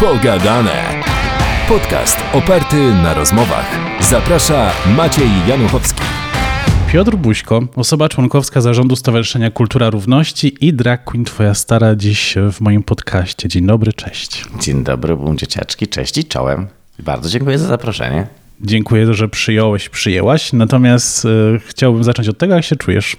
Pogadane. Podcast oparty na rozmowach. Zaprasza Maciej Januchowski. Piotr Buźko, osoba członkowska zarządu Stowarzyszenia Kultura Równości i drag queen Twoja stara dziś w moim podcaście. Dzień dobry, cześć. Dzień dobry, bum dzieciaczki, cześć i czołem. Bardzo dziękuję za zaproszenie. Dziękuję, że przyjąłeś, przyjęłaś. Natomiast y, chciałbym zacząć od tego, jak się czujesz.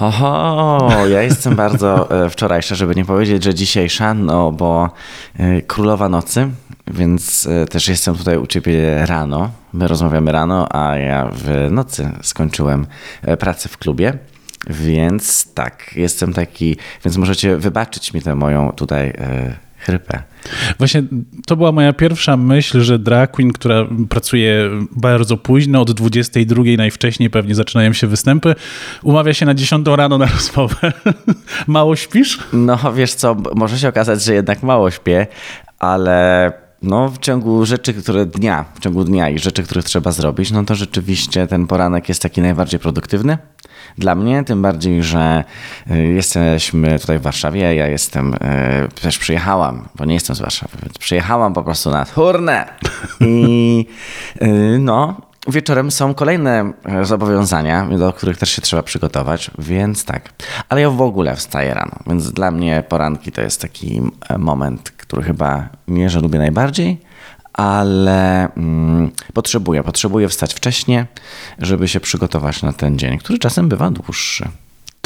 Oho, ja jestem bardzo e, wczorajsza, żeby nie powiedzieć, że dzisiejsza, no bo e, królowa nocy, więc e, też jestem tutaj u ciebie rano. My rozmawiamy rano, a ja w nocy skończyłem pracę w klubie. Więc tak, jestem taki, więc możecie wybaczyć mi tę moją tutaj chrypę. Właśnie to była moja pierwsza myśl, że drag queen, która pracuje bardzo późno, od 22 najwcześniej pewnie zaczynają się występy, umawia się na 10 rano na rozmowę. mało śpisz? No wiesz co, może się okazać, że jednak mało śpię, ale no, w ciągu rzeczy, które dnia, w ciągu dnia i rzeczy, których trzeba zrobić, no to rzeczywiście ten poranek jest taki najbardziej produktywny dla mnie, tym bardziej, że y, jesteśmy tutaj w Warszawie, ja jestem, y, też przyjechałam, bo nie jestem z Warszawy, więc przyjechałam po prostu na turnę. I y, no, Wieczorem są kolejne zobowiązania, do których też się trzeba przygotować, więc tak. Ale ja w ogóle wstaję rano, więc dla mnie poranki to jest taki moment, który chyba mierze lubię najbardziej ale mm, potrzebuję, potrzebuję wstać wcześniej, żeby się przygotować na ten dzień, który czasem bywa dłuższy.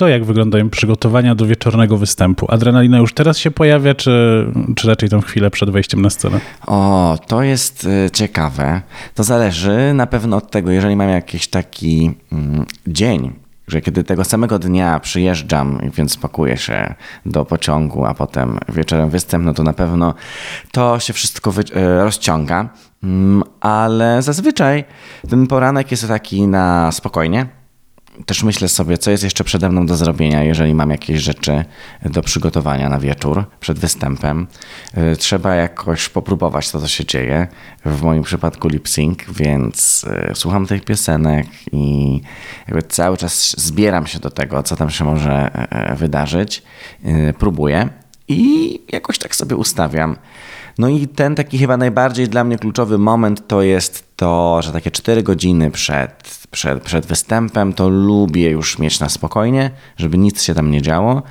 To jak wyglądają przygotowania do wieczornego występu? Adrenalina już teraz się pojawia, czy, czy raczej tą chwilę przed wejściem na scenę? O, to jest y, ciekawe. To zależy na pewno od tego, jeżeli mam jakiś taki mm, dzień, że kiedy tego samego dnia przyjeżdżam, więc pakuję się do pociągu, a potem wieczorem występ, no to na pewno to się wszystko e, rozciąga. Mm, ale zazwyczaj ten poranek jest taki na spokojnie też myślę sobie, co jest jeszcze przede mną do zrobienia, jeżeli mam jakieś rzeczy do przygotowania na wieczór przed występem. Y, trzeba jakoś popróbować to, co się dzieje. W moim przypadku lip sync, więc y, słucham tych piosenek i jakby cały czas zbieram się do tego, co tam się może e, e, wydarzyć. Próbuję i jakoś tak sobie ustawiam. No i ten taki chyba najbardziej dla mnie kluczowy moment to jest to, że takie 4 godziny przed przed, przed występem, to lubię już mieć na spokojnie, żeby nic się tam nie działo,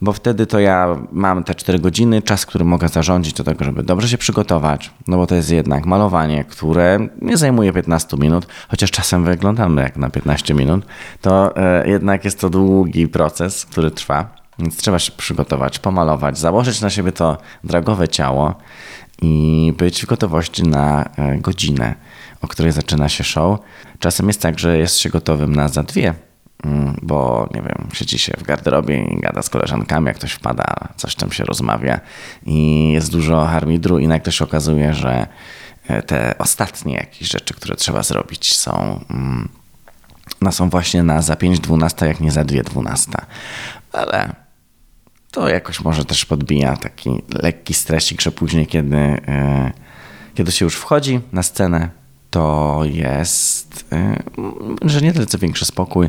bo wtedy to ja mam te 4 godziny, czas, który mogę zarządzić do tego, żeby dobrze się przygotować, no bo to jest jednak malowanie, które nie zajmuje 15 minut, chociaż czasem wyglądamy jak na 15 minut, to e, jednak jest to długi proces, który trwa. Więc trzeba się przygotować, pomalować, założyć na siebie to dragowe ciało i być w gotowości na e, godzinę o której zaczyna się show. Czasem jest tak, że jest się gotowym na za dwie, mm, bo nie wiem, siedzi się w garderobie i gada z koleżankami, jak ktoś wpada, coś tam się rozmawia i jest dużo harmidru i nagle się okazuje, że e, te ostatnie jakieś rzeczy, które trzeba zrobić są, mm, no są właśnie na za 5.12, jak nie za 2.12. Ale to jakoś może też podbija taki lekki stresik, że później, kiedy, e, kiedy się już wchodzi na scenę, to jest, y, że nie tyle co większy spokój,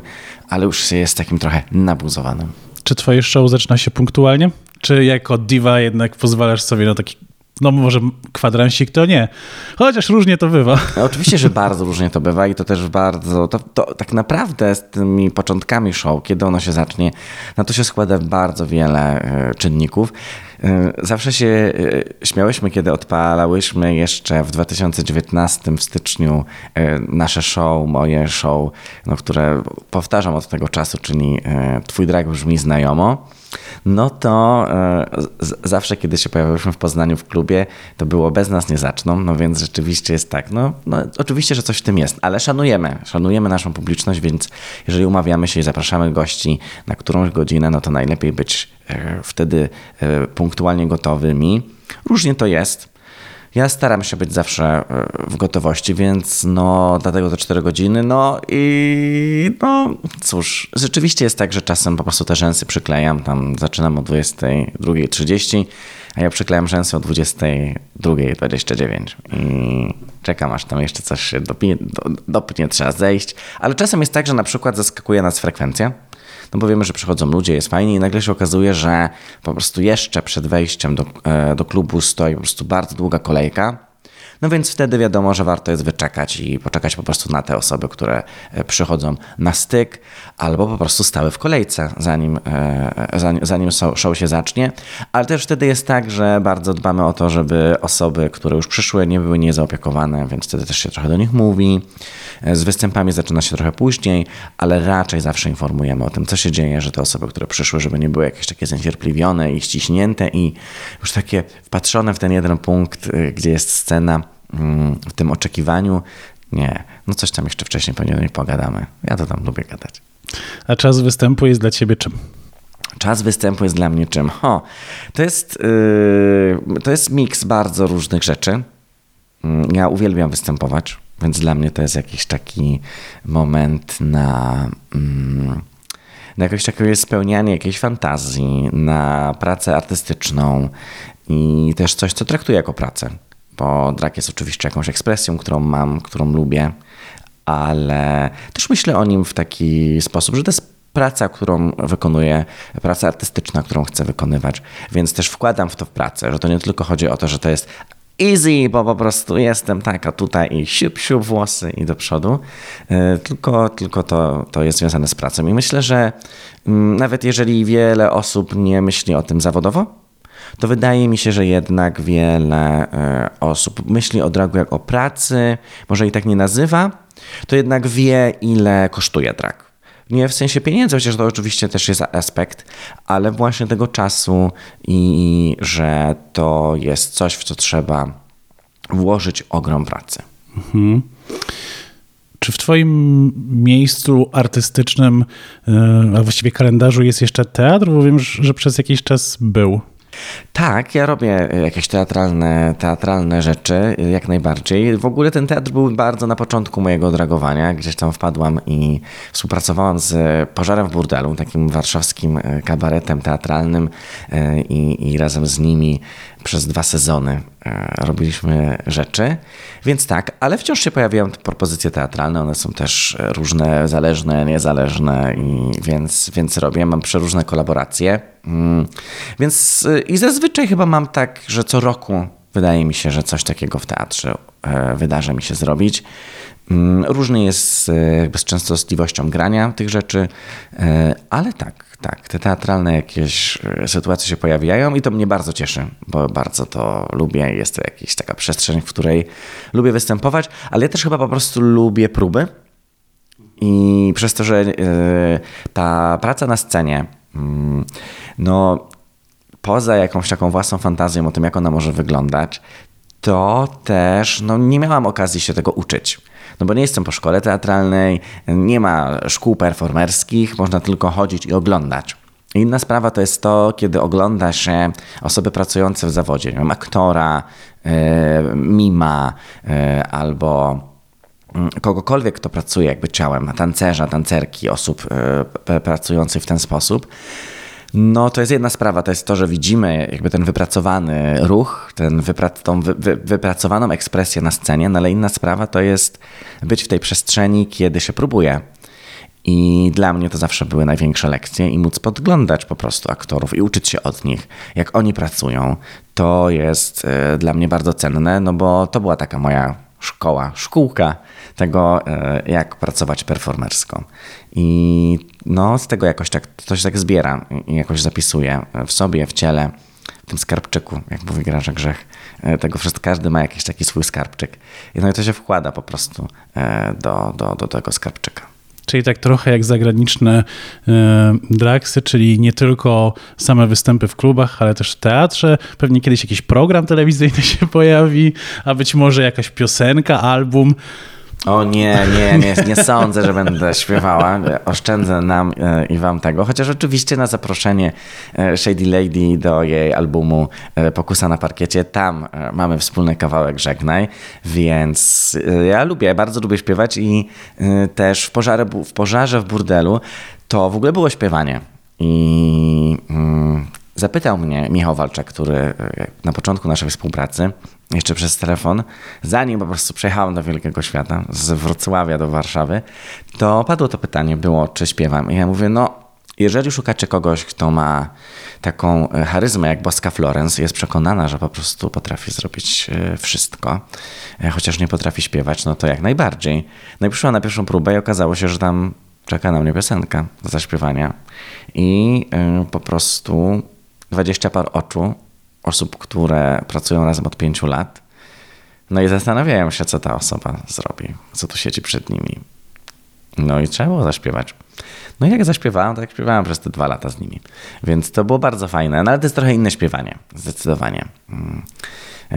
ale już się jest takim trochę nabuzowanym. Czy twoje show zaczyna się punktualnie? Czy jako diva jednak pozwalasz sobie na taki no może kwadransik to nie, chociaż różnie to bywa. No, oczywiście, że bardzo różnie to bywa i to też bardzo, to, to, tak naprawdę z tymi początkami show, kiedy ono się zacznie, na to się składa bardzo wiele y, czynników. Y, zawsze się y, śmiałyśmy, kiedy odpalałyśmy jeszcze w 2019 w styczniu nasze show, moje show, no, które powtarzam od tego czasu, czyli Twój drag brzmi znajomo no to e, zawsze, kiedy się pojawialiśmy w Poznaniu w klubie, to było bez nas nie zaczną, no więc rzeczywiście jest tak. No, no oczywiście, że coś w tym jest, ale szanujemy, szanujemy naszą publiczność, więc jeżeli umawiamy się i zapraszamy gości na którąś godzinę, no to najlepiej być e, wtedy e, punktualnie gotowymi. Różnie to jest. Ja staram się być zawsze e, w gotowości, więc no dlatego te 4 godziny. No i no cóż, rzeczywiście jest tak, że czasem po prostu te rzęsy przyklejam. Tam zaczynam o 22.30, a ja przyklejam rzęsy o 22.29 i czekam aż tam jeszcze coś się dopnie, dopnie, trzeba zejść. Ale czasem jest tak, że na przykład zaskakuje nas frekwencja No bo wiemy, że przychodzą ludzie, jest fajnie i nagle się okazuje, że po prostu jeszcze przed wejściem do, e, do klubu stoi po prostu bardzo długa kolejka. No więc wtedy wiadomo, że warto jest wyczekać i poczekać po prostu na te osoby, które e, przychodzą na styk, albo po prostu stały w kolejce, zanim, e, zanim, show się zacznie. Ale też wtedy jest tak, że bardzo dbamy o to, żeby osoby, które już przyszły, nie były niezaopiekowane, więc wtedy też się trochę do nich mówi. E, z występami zaczyna się trochę później, ale raczej zawsze informujemy o tym, co się dzieje, że te osoby, które przyszły, żeby nie były jakieś takie zniecierpliwione i ściśnięte i już takie wpatrzone w ten jeden punkt, gdzie jest scena w tym oczekiwaniu. Nie, no coś tam jeszcze wcześniej pewnie do niej pogadamy. Ja to tam lubię gadać. A czas występu jest dla ciebie czym? Czas występu jest dla mnie czym? Ho, to jest, yy, to jest miks bardzo różnych rzeczy. Mm, ja uwielbiam występować, więc dla mnie to jest jakiś taki moment na, mm, na jakieś takie spełnianie jakiejś fantazji, na pracę artystyczną i też coś, co traktuję jako pracę bo drag jest oczywiście jakąś ekspresją, którą mam, którą lubię, ale też myślę o nim w taki sposób, że to jest praca, którą wykonuję, praca artystyczna, którą chcę wykonywać, więc też wkładam w to w pracę, że to nie tylko chodzi o to, że to jest easy, bo po prostu jestem taka tutaj i siup, siup włosy i do przodu, y, tylko, tylko to, to jest związane z pracą. I myślę, że mm, nawet jeżeli wiele osób nie myśli o tym zawodowo, to wydaje mi się, że jednak wiele e, osób myśli o dragu jak o pracy, może i tak nie nazywa, to jednak wie, ile kosztuje drag. Nie w sensie pieniędzy, chociaż to oczywiście też jest aspekt, ale właśnie tego czasu i że to jest coś, w co trzeba włożyć ogrom pracy. Mhm. Czy w Twoim miejscu artystycznym, e, a właściwie kalendarzu jest jeszcze teatr? Bo wiem, że przez jakiś czas był. Tak, ja robię jakieś teatralne, teatralne rzeczy, jak najbardziej. W ogóle ten teatr był bardzo na początku mojego dragowania. Gdzieś tam wpadłam i współpracowałam z Pożarem w Burdelu, takim warszawskim e, kabaretem teatralnym e, i, i razem z nimi przez dwa sezony e, robiliśmy rzeczy. Więc tak, ale wciąż się pojawiają propozycje teatralne. One są też różne, zależne, niezależne, i więc, więc robię. Mam przeróżne kolaboracje. Mm, więc i zazwyczaj chyba mam tak, że co roku wydaje mi się, że coś takiego w teatrze e, wydarza mi się zrobić. Mm, różny jest e, jakby z częstotliwością grania tych rzeczy, e, ale tak, tak, te teatralne jakieś sytuacje się pojawiają i to mnie bardzo cieszy, bo bardzo to lubię. Jest to jakaś taka przestrzeń, w której lubię występować, ale ja też chyba po prostu lubię próby. I przez to, że ta praca na scenie, no poza jakąś taką własną fantazją o tym, jak ona może wyglądać, to też no, nie miałam okazji się tego uczyć. No bo nie jestem po szkole teatralnej, nie ma szkół performerskich, można tylko chodzić i oglądać. Inna sprawa to jest to, kiedy ogląda się osoby pracujące w zawodzie, nie wiem, aktora, yy, mima yy, albo mm, kogokolwiek, kto pracuje jakby ciałem, tancerza, tancerki, osób yy, pracujących w ten sposób no to jest jedna sprawa, to jest to, że widzimy jakby ten wypracowany ruch, ten wypra- tą wy- wy- wypracowaną ekspresję na scenie, no ale inna sprawa to jest być w tej przestrzeni, kiedy się próbuje. I dla mnie to zawsze były największe lekcje i móc podglądać po prostu aktorów i uczyć się od nich, jak oni pracują. To jest y, dla mnie bardzo cenne, no bo to była taka moja szkoła, szkółka tego, e, jak pracować performersko. I no, z tego jakoś tak, się tak zbiera i jakoś zapisuję w sobie, w ciele, w tym skarbczyku, jak mówi Grarze Grzech. E, tego wszystko, każdy ma jakiś taki swój skarbczyk. I no i to się wkłada po prostu e, do, do, do tego skarbczyka. Czyli tak trochę jak zagraniczne y, dragsy, czyli nie tylko same występy w klubach, ale też w teatrze. Pewnie kiedyś jakiś program telewizyjny się pojawi, a być może jakaś piosenka, album. O nie, nie, nie, nie sądzę, że będę śpiewała. Oszczędzę nam e, i wam tego. Chociaż oczywiście na zaproszenie e, Shady Lady do jej albumu e, Pokusa na parkiecie, tam mamy wspólny kawałek Żegnaj, więc ja lubię, bardzo lubię śpiewać i też w pożarze, w pożarze w burdelu to w ogóle było śpiewanie. I mm, zapytał mnie Michał Walczak, który na początku naszej współpracy jeszcze przez telefon, zanim po prostu przejechałem do Wielkiego Świata, z Wrocławia do Warszawy, to padło to pytanie, było czy śpiewam. I ja mówię, no Jeżeli szukacie kogoś, kto ma taką e, charyzmę jak boska Florence, jest przekonana, że po prostu potrafi zrobić e, wszystko, e, chociaż nie potrafi śpiewać, no to jak najbardziej. No i przyszła na pierwszą próbę i okazało się, że tam czeka na mnie piosenka do zaśpiewania. I po prostu 20 par oczu osób, które pracują razem od pięciu lat. No i zastanawiają się, co ta osoba zrobi, co tu siedzi przed nimi. No i trzeba było zaśpiewać. No i jak zaśpiewałem, to jak śpiewałem przez te dwa lata z nimi. Więc to było bardzo fajne, no ale to jest trochę inne śpiewanie, zdecydowanie. Mm.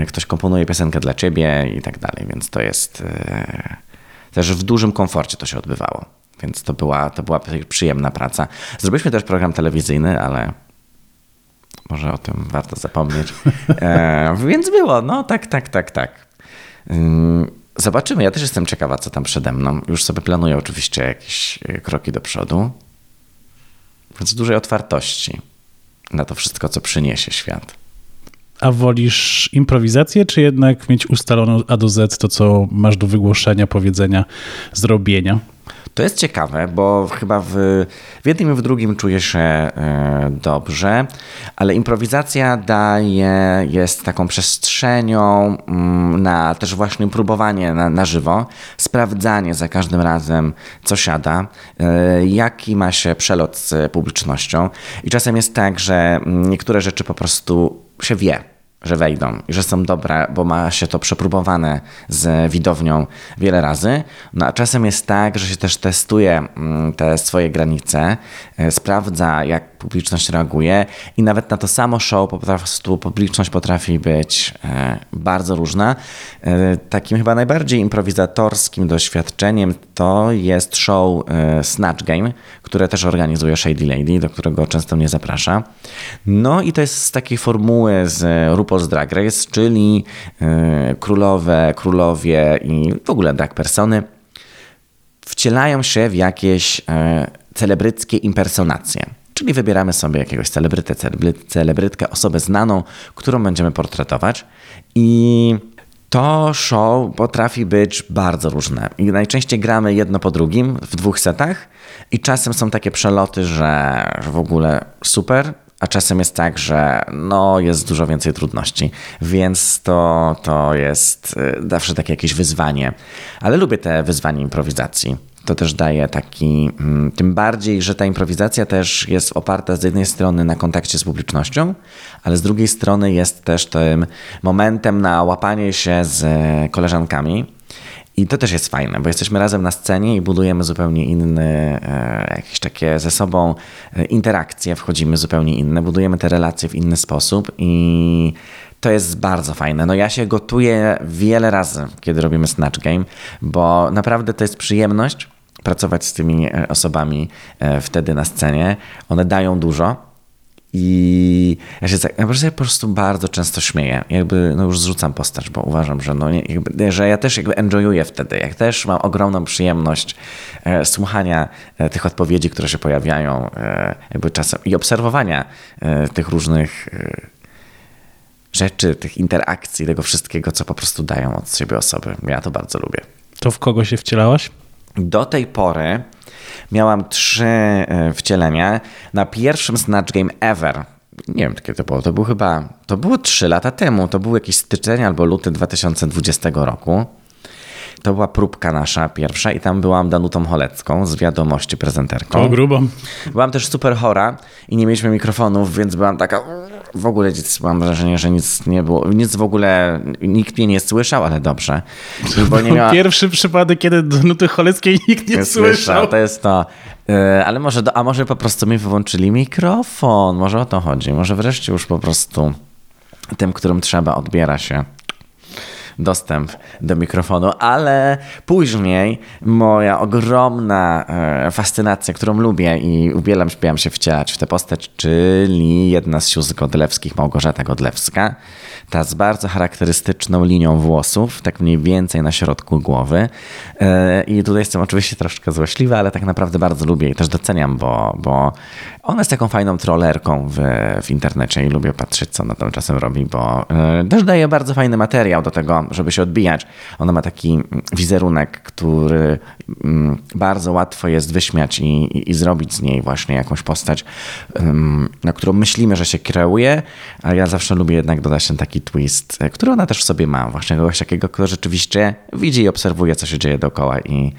Ktoś komponuje piosenkę dla ciebie i tak dalej, więc to jest e, też w dużym komforcie to się odbywało. Więc to była, to była przyjemna praca. Zrobiliśmy też program telewizyjny, ale może o tym warto zapomnieć. E, więc było, no tak, tak, tak, tak. Ym, Zobaczymy. Ja też jestem ciekawa, co tam przede mną. Już sobie planuję oczywiście jakieś e, kroki do przodu. Więc dużej otwartości na to wszystko, co przyniesie świat. A wolisz improwizację, czy jednak mieć ustaloną A do Z to, co masz do wygłoszenia, powiedzenia, zrobienia? To jest ciekawe, bo chyba w, w jednym i w drugim czuję się e, dobrze, ale improwizacja daje, jest taką przestrzenią mm, na też właśnie próbowanie na, na żywo, sprawdzanie za każdym razem, co siada, e, jaki ma się przelot z publicznością. I czasem jest tak, że niektóre rzeczy po prostu się wie że wejdą że są dobre, bo ma się to przepróbowane z widownią wiele razy. No a czasem jest tak, że się też testuje mm, te swoje granice, e, sprawdza jak publiczność reaguje i nawet na to samo show po prostu publiczność potrafi być e, bardzo różna. E, takim chyba najbardziej improwizatorskim doświadczeniem to jest show Snatch Game, które też organizuje Shady Lady, do którego często mnie zaprasza. No i to jest z takiej formuły z RuPaul's Drag Race, czyli królowe, królowie i w ogóle drag persony wcielają się w jakieś celebryckie impersonacje. Czyli wybieramy sobie jakiegoś celebrytę, celebrytkę, osobę znaną, którą będziemy portretować i to show potrafi być bardzo różne. I najczęściej gramy jedno po drugim w dwóch setach i czasem są takie przeloty, że w ogóle super, a czasem jest tak, że no, jest dużo więcej trudności, więc to, to jest y, zawsze takie jakieś wyzwanie. Ale lubię te wyzwania improwizacji to też daje taki, mm, tym bardziej, że ta improwizacja też jest oparta z jednej strony na kontakcie z publicznością, ale z drugiej strony jest też tym momentem na łapanie się z koleżankami. I to też jest fajne, bo jesteśmy razem na scenie i budujemy zupełnie inne, jakieś takie ze sobą e, interakcje, wchodzimy zupełnie inne, budujemy te relacje w inny sposób i to jest bardzo fajne. No ja się gotuję wiele razy, kiedy robimy Snatch Game, bo naprawdę to jest przyjemność pracować z tymi e, osobami e, wtedy na scenie. One dają dużo. I ja się, ja się po prostu bardzo często śmieję. Jakby no już zrzucam postać, bo uważam, że, no nie, jakby, że ja też jakby enjoyuję wtedy. Jak też mam ogromną przyjemność e, słuchania e, tych odpowiedzi, które się pojawiają e, jakby czasem i obserwowania e, tych różnych rzeczy, tych interakcji, tego wszystkiego, co po prostu dają od siebie osoby. Ja to bardzo lubię. To w kogo się wcielałaś? Do tej pory miałam trzy e, wcielenia. Na pierwszym Snatch Game ever, nie wiem kiedy to było, to było chyba, to było trzy lata temu, to był jakiś styczeń albo luty 2020 roku. To była próbka nasza pierwsza i tam byłam Danutą Cholecką z wiadomości prezenterką. O, grubo. Byłam też super chora i nie mieliśmy mikrofonów, więc byłam taka... W ogóle mam wrażenie, że nic nie było, nic w ogóle, nikt mnie nie słyszał, ale dobrze. Bo nie miała... Pierwszy przypadek, kiedy Danuty Choleckiej nikt nie, nie słyszał. słyszał. To jest to. E, ale może, a może po prostu mi wyłączyli mikrofon, może o to chodzi. Może wreszcie już po prostu tym, którym trzeba, odbiera się dostęp do mikrofonu, ale później moja ogromna e, fascynacja, którą lubię i ubieram, śpiewam się wcielać w tę postać, czyli jedna z sióstr Godlewskich, Małgorzata Godlewska, ta z bardzo charakterystyczną linią włosów, tak mniej więcej na środku głowy. E, I tutaj jestem oczywiście troszkę złośliwy, ale tak naprawdę bardzo lubię i też doceniam, bo, bo ona jest taką fajną trollerką w, w internecie i lubię patrzeć, co ona tam czasem robi, bo e, też daje bardzo fajny materiał do tego żeby się odbijać. Ona ma taki mm, wizerunek, który mm, bardzo łatwo jest wyśmiać i, i, i zrobić z niej właśnie jakąś postać, ym, na którą myślimy, że się kreuje, a ja zawsze lubię jednak dodać ten taki twist, e, który ona też w sobie ma. Właśnie kogoś takiego, kto rzeczywiście widzi i obserwuje, co się dzieje dookoła i,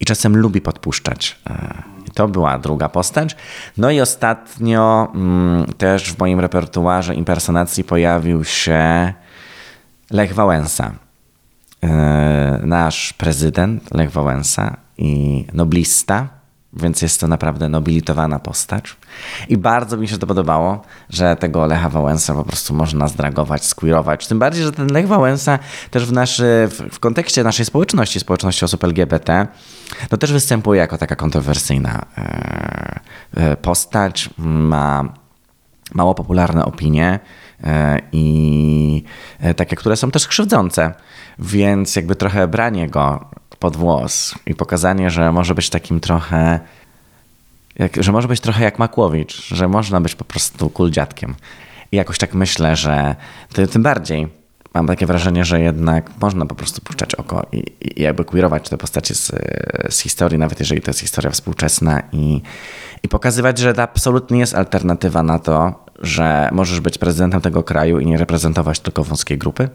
i czasem lubi podpuszczać. E, to była druga postać. No i ostatnio mm, też w moim repertuarze impersonacji pojawił się Lech Wałęsa. E, Nasz prezydent Lech Wałęsa i noblista, więc jest to naprawdę nobilitowana postać. I bardzo mi się to podobało, że tego Lecha Wałęsa po prostu można zdragować, squeerować. Tym bardziej, że ten Lech Wałęsa też w, naszy, w, kontekście naszej społeczności, społeczności osób LGBT, no też występuje jako taka kontrowersyjna e, e, postać. Ma mało popularne opinie i e, takie, które są też krzywdzące, więc jakby trochę branie go pod włos i pokazanie, że może być takim trochę, jak, że może być trochę jak Makłowicz, że można być po prostu cool dziadkiem. I jakoś tak myślę, że ty, tym bardziej mam takie wrażenie, że jednak można po prostu puszczać oko i, i jakby queerować te postacie z, z historii, nawet jeżeli to jest historia współczesna i, i pokazywać, że to absolutnie jest alternatywa na to, że możesz być prezydentem tego kraju i nie reprezentować tylko wąskiej grupy,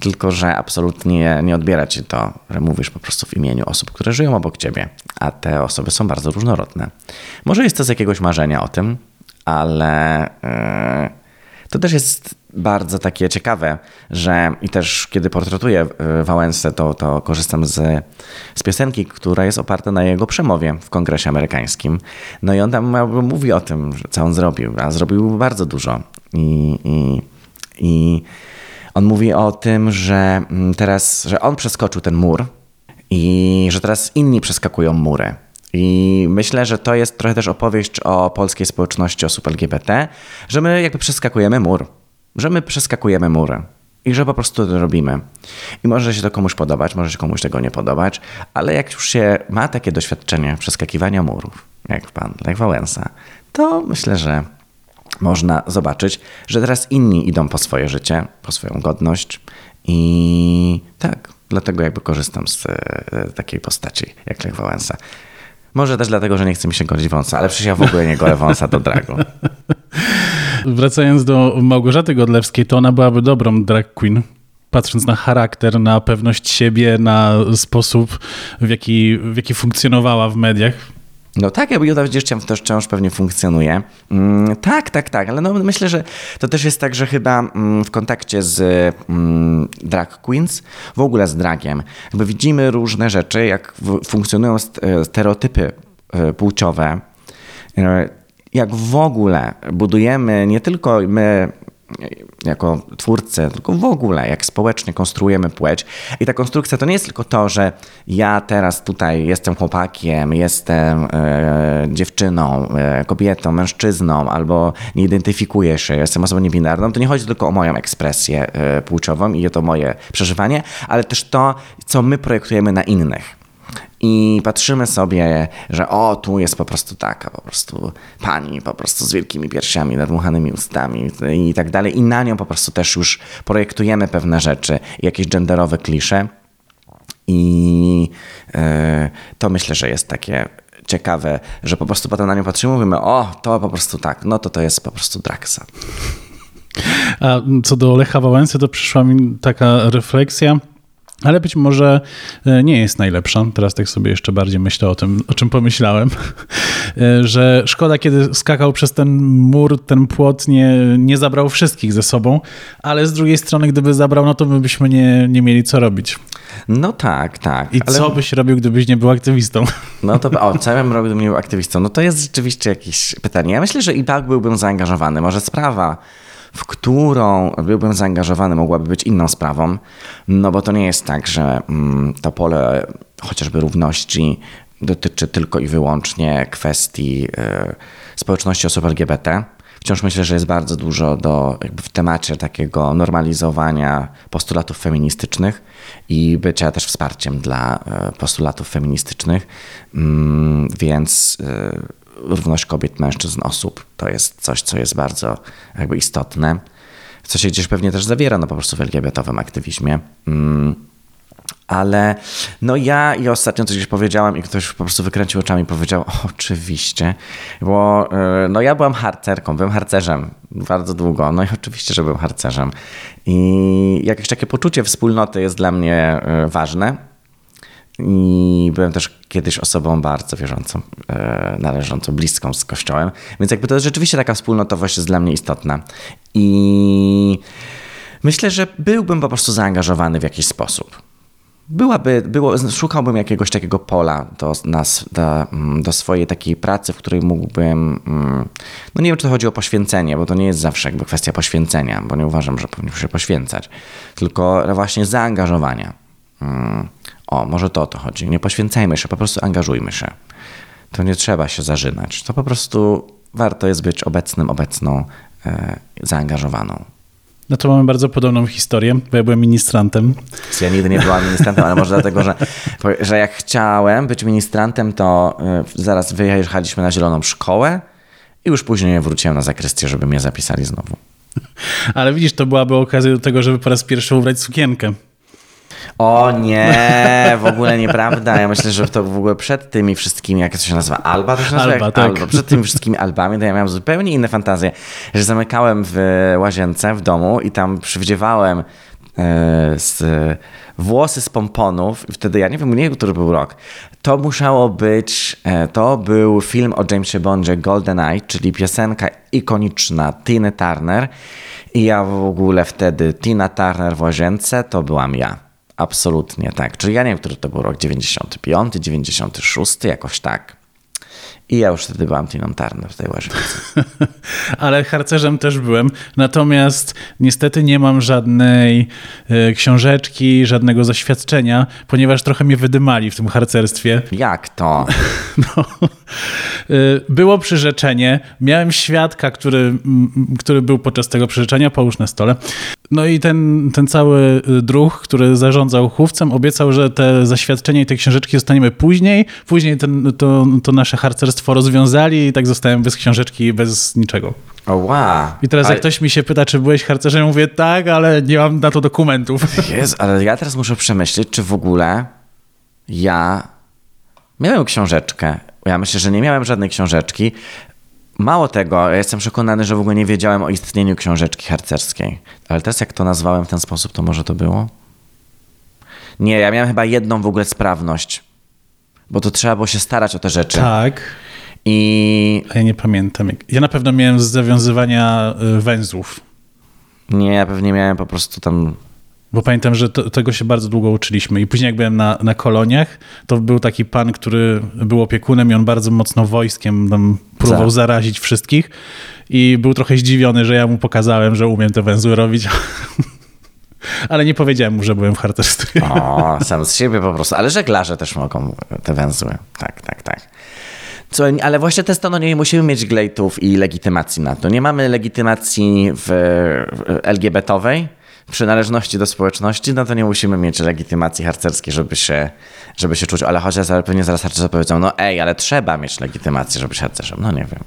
tylko że absolutnie nie odbiera ci to, że mówisz po prostu w imieniu osób, które żyją obok ciebie, a te osoby są bardzo różnorodne. Może jest to z jakiegoś marzenia o tym, ale yy, to też jest bardzo takie ciekawe, że i też kiedy portretuję yy, Wałęsę, to, to korzystam z, z piosenki, która jest oparta na jego przemowie w kongresie amerykańskim. No i on tam mówi o tym, co on zrobił, a zrobił bardzo dużo. I, i, i on mówi o tym, że mm, teraz, że on przeskoczył ten mur i że teraz inni przeskakują mury. I myślę, że to jest trochę też opowieść o polskiej społeczności osób LGBT, że my jakby przeskakujemy mur, że my przeskakujemy mury i że po prostu to robimy. I może się to komuś podobać, może się komuś tego nie podobać, ale jak już się ma takie doświadczenie przeskakiwania murów, jak pan Lech Wałęsa, to myślę, że można zobaczyć, że teraz inni idą po swoje życie, po swoją godność i tak, dlatego jakby korzystam z e, takiej postaci jak Lech Wałęsa. Może też dlatego, że nie chce mi się godzić wąsa, ale przecież ja w ogóle nie golę wąsa do dragu. Wracając do Małgorzaty Godlewskiej, to ona byłaby dobrą drag queen. Patrząc na charakter, na pewność siebie, na sposób, w jaki, w jaki funkcjonowała w mediach. No tak, Juda gdzieś tam też wciąż pewnie funkcjonuje. Mm, tak, tak, tak, ale no myślę, że to też jest tak, że chyba mm, w kontakcie z mm, drag queens, w ogóle z dragiem, jakby widzimy różne rzeczy, jak w, funkcjonują st- e, stereotypy e, płciowe, e, jak w ogóle budujemy nie tylko my jako twórcy, tylko w ogóle jak społecznie konstruujemy płeć. I ta konstrukcja to nie jest tylko to, że ja teraz tutaj jestem chłopakiem, jestem e, dziewczyną, e, kobietą, mężczyzną, albo nie identyfikuję się, jestem osobą niebinarną. To nie chodzi tylko o moją ekspresję e, płciową i to moje przeżywanie, ale też to, co my projektujemy na innych. I patrzymy sobie, że o, tu jest po prostu taka, po prostu pani, po prostu z wielkimi piersiami, nadmuchanymi ustami i tak dalej. I na nią po prostu też już projektujemy pewne rzeczy, jakieś genderowe klisze. I yy, to myślę, że jest takie ciekawe, że po prostu potem na nią patrzymy mówimy, o, to po prostu tak, no to to jest po prostu Draxa. A co do Lecha Wałęsy, to przyszła mi taka refleksja, ale być może e, nie jest najlepsza. Teraz tak sobie jeszcze bardziej myślę o tym, o czym pomyślałem, e, że szkoda, kiedy skakał przez ten mur, ten płot, nie, nie zabrał wszystkich ze sobą, ale z drugiej strony, gdyby zabrał, no to my byśmy nie, nie mieli co robić. No tak, tak. I ale... co byś robił, gdybyś nie był aktywistą? No to, o, co ja bym robił, gdybym nie był aktywistą? No to jest rzeczywiście jakieś pytanie. Ja myślę, że i tak byłbym zaangażowany. Może sprawa w którą byłbym zaangażowany, mogłaby być inną sprawą, no bo to nie jest tak, że mm, to pole chociażby równości dotyczy tylko i wyłącznie kwestii y, społeczności osób LGBT. Wciąż myślę, że jest bardzo dużo do, w temacie takiego normalizowania postulatów feministycznych i bycia też wsparciem dla y, postulatów feministycznych, mm, więc y, równość kobiet, mężczyzn, osób to jest coś, co jest bardzo jakby istotne. co się gdzieś pewnie też zawiera, no po prostu w LGBT-owym aktywizmie. Mm. Ale no ja i ostatnio coś gdzieś powiedziałem i ktoś po prostu wykręcił oczami i powiedział, oczywiście, bo y, no ja byłam harcerką, byłem harcerzem bardzo długo, no i oczywiście, że byłem harcerzem i jakieś takie poczucie wspólnoty jest dla mnie y, ważne i byłem też kiedyś osobą bardzo wierzącą, y, należącą bliską z kościołem, więc jakby to rzeczywiście taka wspólnotowość jest dla mnie istotna. I myślę, że byłbym po prostu zaangażowany w jakiś sposób. Byłaby, było, szukałbym jakiegoś takiego pola do, nas, do, mm, do swojej takiej pracy, w której mógłbym, mm, no nie wiem, czy to chodzi o poświęcenie, bo to nie jest zawsze jakby kwestia poświęcenia, bo nie uważam, że powinien się poświęcać, tylko właśnie zaangażowania. O, może to o to chodzi. Nie poświęcajmy się, po prostu angażujmy się. To nie trzeba się zażynać. To po prostu warto jest być obecnym, obecną, e, zaangażowaną. No to mamy bardzo podobną historię, bo ja byłem ministrantem. Ja nigdy nie byłam ministrantem, ale może dlatego, że, że jak chciałem być ministrantem, to y, zaraz wyjechaliśmy na zieloną szkołę i już później wróciłem na zakrystię, żeby mnie zapisali znowu. Ale widzisz, to byłaby okazja do tego, żeby po raz pierwszy ubrać sukienkę. O nie, w ogóle nieprawda. Ja myślę, że to w ogóle przed tymi wszystkimi, jak to się nazywa, Alba to się nazywa? Alba, tak. Alba. Przed tymi wszystkimi Albami to ja miałem zupełnie inne fantazje, że zamykałem w łazience w domu i tam przywdziewałem e, z włosy z pomponów i wtedy ja nie wiem, nie który był rok. To musiało być, e, to był film o Jamesie Bondzie GoldenEye, czyli piosenka ikoniczna Tina Turner i ja w ogóle wtedy Tina Turner w łazience to byłam ja. Absolutnie tak. Czyli ja nie wiem, który to był rok, 95, 96, jakoś tak. I ja już wtedy byłam Tiną Turner w tej łazience. Ale harcerzem też byłem. Natomiast niestety nie mam żadnej e, książeczki, żadnego zaświadczenia, ponieważ trochę mnie wydymali w tym harcerstwie. Jak to? No, e, było przyrzeczenie. Miałem świadka, który, który był podczas tego przyrzeczenia, połóż na stole. No i ten, ten cały druh, który zarządzał chówcem, obiecał, że te zaświadczenie i te książeczki zostaniemy później. Później ten, to, to nasze harcerstwo rozwiązali i tak zostałem bez książeczki i bez niczego. O wow. I teraz ale... jak ktoś mi się pyta, czy byłeś harcerzem, mówię tak, ale nie mam na to dokumentów. Jest, ale ja teraz muszę przemyśleć, czy w ogóle ja miałem książeczkę. Ja myślę, że nie miałem żadnej książeczki. Mało tego, ja jestem przekonany, że w ogóle nie wiedziałem o istnieniu książeczki harcerskiej. Ale teraz jak to nazwałem w ten sposób, to może to było? Nie, ja miałem chyba jedną w ogóle sprawność. Bo to trzeba było się starać o te rzeczy. Tak. I... Ja nie pamiętam. Ja na pewno miałem z zawiązywania y, węzłów. Nie, ja pewnie miałem po prostu tam bo pamiętam, że to, tego się bardzo długo uczyliśmy. I później, jak byłem na, na koloniach, to był taki pan, który był opiekunem i on bardzo mocno wojskiem tam próbował Za. zarazić wszystkich. I był trochę zdziwiony, że ja mu pokazałem, że umiem te węzły robić. Ale nie powiedziałem mu, że byłem w harcerstwie. O, sam z siebie po prostu. Ale żeglarze też mogą te węzły. Tak, tak, tak. Co, ale właśnie to, no nie musimy mieć glejtów i legitymacji na to. Nie mamy legitymacji w LGBT-owej, przynależności do społeczności, no to nie musimy mieć legitymacji harcerskiej, żeby się, żeby się czuć. Ale chociaż pewnie zaraz harcerze powiedzą, no ej, ale trzeba mieć legitymację, żeby być harcerzem. No nie wiem.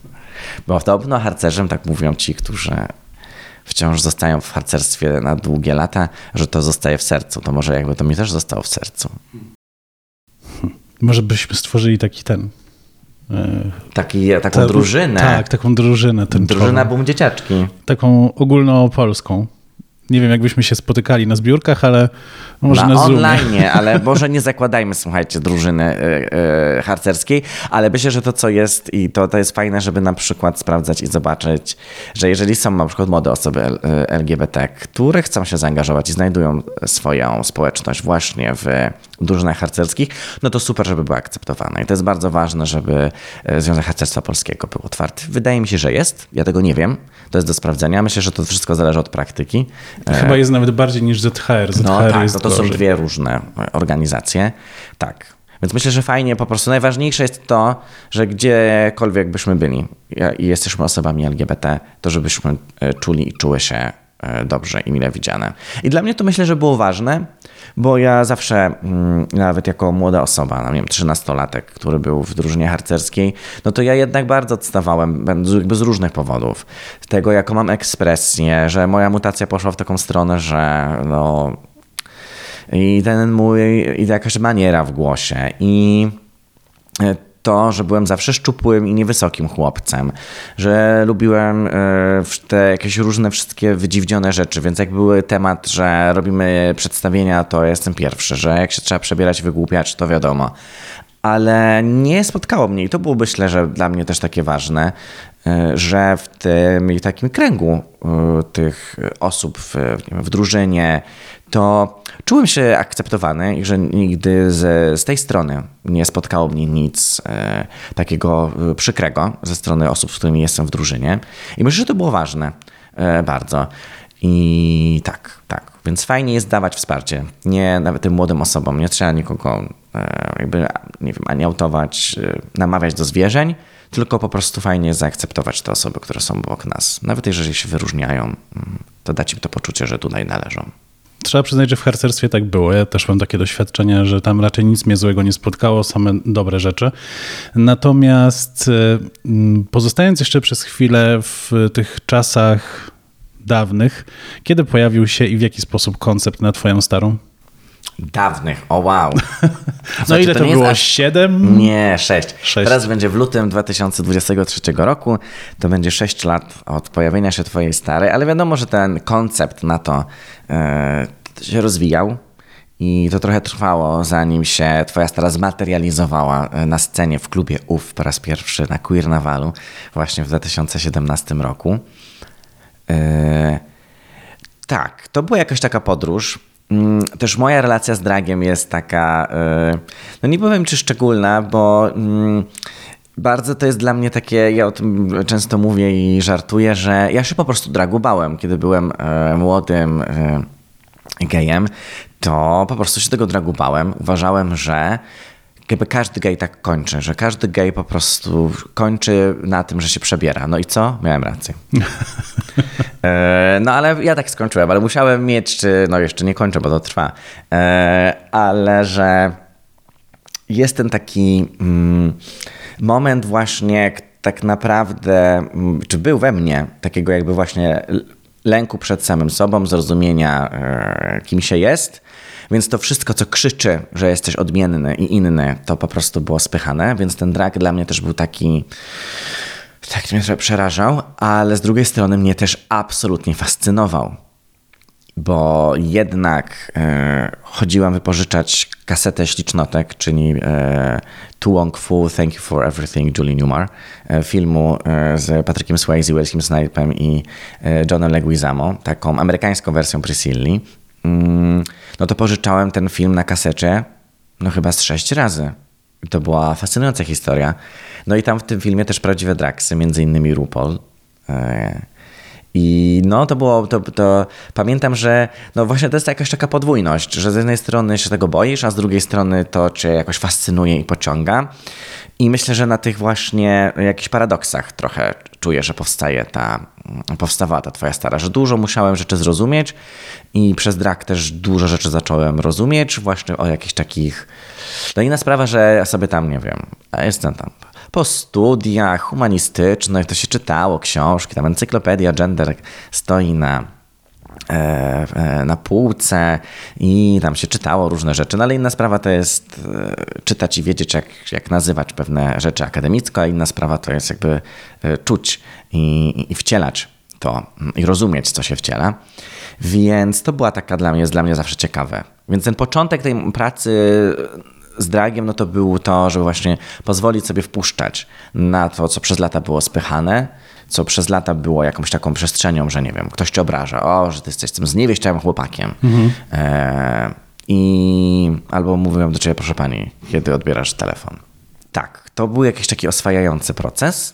Bo podobno harcerzem, tak mówią ci, którzy wciąż zostają w harcerstwie na długie lata, że to zostaje w sercu. To może jakby to mi też zostało w sercu. Może byśmy stworzyli taki ten. E, taki, taką ta, drużynę. Tak, taką drużynę. Drużyna Bum Dzieciaczki. Taką ogólnopolską. Nie wiem, jakbyśmy się spotykali na zbiórkach, ale może na, na online, ale może nie zakładajmy, słuchajcie, drużyny yy, harcerskiej, ale myślę, że to, co jest i to, to jest fajne, żeby na przykład sprawdzać i zobaczyć, że jeżeli są na przykład młode osoby LGBT, które chcą się zaangażować i znajdują swoją społeczność właśnie w drużynach harcerskich, no to super, żeby była akceptowana. I to jest bardzo ważne, żeby Związek Harcerstwa Polskiego był otwarty. Wydaje mi się, że jest. Ja tego nie wiem. To jest do sprawdzenia. Myślę, że to wszystko zależy od praktyki. Chyba jest nawet bardziej niż ZHR. ZHR no tak, jest no to są dwie różne organizacje. Tak. Więc myślę, że fajnie, po prostu najważniejsze jest to, że gdziekolwiek byśmy byli i jesteśmy osobami LGBT, to żebyśmy e, czuli i czuły się e, dobrze i mile widziane. I dla mnie to myślę, że było ważne, bo ja zawsze, mm, nawet jako młoda osoba, no nie wiem, 13-latek, który był w drużynie harcerskiej, no to ja jednak bardzo odstawałem, jakby z różnych powodów. Z tego, jaką mam ekspresję, że moja mutacja poszła w taką stronę, że no... I ten mój, i jakaś maniera w głosie, i e, to, że byłem zawsze szczupłym i niewysokim chłopcem, że lubiłem e, te jakieś różne wszystkie wydziwnione rzeczy, więc jak były temat, że robimy przedstawienia, to jestem pierwszy, że jak się trzeba przebierać, wygłupiać, to wiadomo. Ale nie spotkało mnie i to było myślę, że dla mnie też takie ważne, e, że w tym takim kręgu e, tych osób w, w drużynie, to czułem się akceptowany i że nigdy z, z tej strony nie spotkało mnie nic e, takiego e, przykrego ze strony osób, z którymi jestem w drużynie. I myślę, że to było ważne e, bardzo. I tak, tak. Więc fajnie jest dawać wsparcie. Nie nawet tym młodym osobom. Nie trzeba nikogo e, jakby, nie wiem, ani autować, e, namawiać do zwierzeń, tylko po prostu fajnie zaakceptować te osoby, które są obok nas. Nawet jeżeli się wyróżniają, mm, to dać im to poczucie, że tutaj należą. Trzeba przyznać, że w harcerstwie tak było. Ja też mam takie doświadczenie, że tam raczej nic mnie złego nie spotkało, same dobre rzeczy. Natomiast mm, pozostając jeszcze przez chwilę w tych czasach dawnych, kiedy pojawił się i w jaki sposób koncept na twoją starą? Dawnych, o wow. no znaczy, ile to, to było? Aż... Siedem? Nie, sześć. sześć. Teraz będzie w lutym 2023 roku. To będzie sześć lat od pojawienia się twojej starej, ale wiadomo, że ten koncept na to e, się rozwijał. I to trochę trwało, zanim się twoja stara zmaterializowała e, na scenie w klubie UF po raz pierwszy na Queer Navalu właśnie w 2017 roku. E, tak, to była jakaś taka podróż. Mm, też moja relacja z dragiem jest taka, e, no nie powiem czy szczególna, bo mm, bardzo to jest dla mnie takie, ja o tym często mówię i żartuję, że ja się po prostu dragu bałem, kiedy byłem e, młodym gejem, to po prostu się tego dragu bałem. Uważałem, że jakby każdy gej tak kończy, że każdy gej po prostu kończy na tym, że się przebiera. No i co? Miałem rację. E, no ale ja tak skończyłem, ale musiałem mieć, czy no jeszcze nie kończę, bo to trwa, e, ale że jest ten taki mm, moment właśnie tak naprawdę, mm, czy był we mnie takiego jakby właśnie lęku przed samym sobą, zrozumienia e, kim się jest, więc to wszystko, co krzyczy, że jesteś odmienny i inny, to po prostu było spychane, więc ten drag dla mnie też był taki tak mnie trochę przerażał, ale z drugiej strony mnie też absolutnie fascynował. Bo jednak e, chodziłam wypożyczać kasetę ślicznotek, czyli e, Wong Fu, Thank You for Everything, Julie Newmar, e, filmu e, z Patrickiem Swayze, Welskim Snipem i e, Johnem Leguizamo, taką amerykańską wersją Priscilli. Mm, no to pożyczałem ten film na kasecie, no chyba z sześć razy. To była fascynująca historia. No i tam w tym filmie też prawdziwe draksy, między innymi RuPaul. I no to było, to, to pamiętam, że no właśnie to jest jakaś taka podwójność, że z jednej strony się tego boisz, a z drugiej strony to cię jakoś fascynuje i pociąga. I myślę, że na tych właśnie jakichś paradoksach trochę czuję, że powstaje ta, powstawała ta twoja stara, że dużo musiałem rzeczy zrozumieć i przez drag też dużo rzeczy zacząłem rozumieć, właśnie o jakichś takich... No inna sprawa, że ja sobie tam, nie wiem, jestem tam po studiach humanistycznych, to się czytało książki, tam encyklopedia gender stoi na e, e, na półce i tam się czytało różne rzeczy, no ale inna sprawa to jest e, czytać i wiedzieć, jak, jak nazywać pewne rzeczy akademicko, a inna sprawa to jest jakby czuć i, i wcielać to i rozumieć, co się wciela. Więc to była taka dla mnie, jest dla mnie zawsze ciekawe. Więc ten początek tej pracy z dragiem, no to było to, żeby właśnie pozwolić sobie wpuszczać na to, co przez lata było spychane, co przez lata było jakąś taką przestrzenią, że nie wiem, ktoś cię obraża, o, że ty jesteś tym zniewieściałym chłopakiem. Mhm. E, I albo mówiłem do ciebie, proszę pani, kiedy odbierasz telefon. Tak, to był jakiś taki oswajający proces